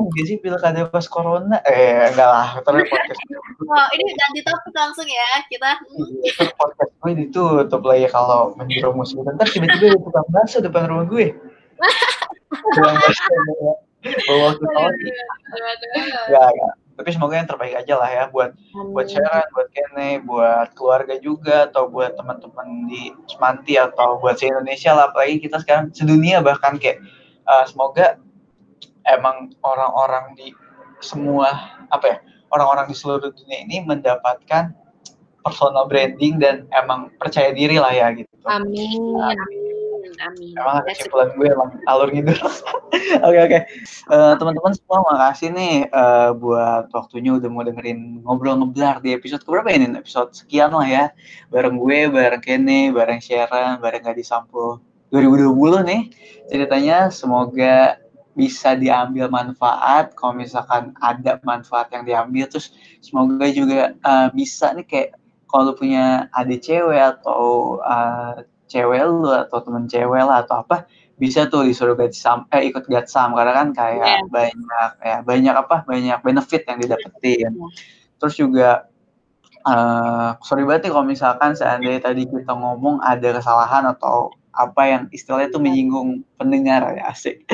[SPEAKER 1] Enggak sih pilkada pas corona? Eh enggak lah, terus podcast
[SPEAKER 2] Wah, ini ganti topik langsung ya. Kita hmm,
[SPEAKER 1] Ntar podcast gue ditutup lah ya kalau menjerumus. Ntar tiba-tiba ada tukang bakso depan rumah gue. Bawa- bawa ke Saudi. Ya, ya. Tapi semoga yang terbaik aja lah ya buat buat Sharon, buat Kene, buat keluarga juga atau buat teman-teman di Semanti atau buat se Indonesia lah apalagi kita sekarang sedunia bahkan kayak eh, semoga emang orang-orang di semua apa ya orang-orang di seluruh dunia ini mendapatkan personal branding dan emang percaya diri lah ya gitu.
[SPEAKER 3] Amin.
[SPEAKER 2] Amin. Amin.
[SPEAKER 1] Emang
[SPEAKER 2] That's it.
[SPEAKER 1] kesimpulan gue emang alur ngidul. Oke oke. Eh, Teman-teman semua makasih nih eh, buat waktunya udah mau dengerin ngobrol ngeblar di episode keberapa ini? Episode sekian lah ya. Bareng gue, bareng Kenny, bareng Sharon, bareng Gadi Sampul 2020 nih. Ceritanya semoga bisa diambil manfaat. Kalau misalkan ada manfaat yang diambil, terus semoga juga eh, bisa nih kayak kalau punya adik cewek atau eh, cewek lu atau temen cewek lah atau apa bisa tuh disuruh gatsam eh ikut gatsam karena kan kayak
[SPEAKER 2] Iya.
[SPEAKER 1] banyak ya banyak apa banyak benefit yang didapetin. Terus juga eh sorry banget nih kalau misalkan seandainya tadi kita ngomong ada kesalahan atau apa yang istilahnya itu menyinggung pendengar ya asik.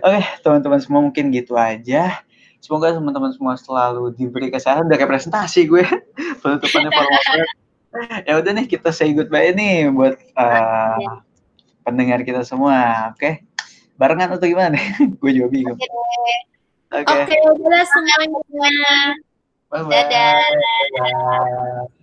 [SPEAKER 1] Oke teman-teman semua mungkin gitu aja. Semoga teman-teman semua selalu diberi kesehatan udah kayak presentasi gue. Penutupannya formal ya udah nih kita say goodbye nih buat uh, pendengar kita semua oke barengan atau gimana nih gue juga bingung
[SPEAKER 2] Oke deh.
[SPEAKER 1] oke
[SPEAKER 3] Oke, udah semuanya.
[SPEAKER 1] bye bye
[SPEAKER 2] Dadah.
[SPEAKER 1] Bye.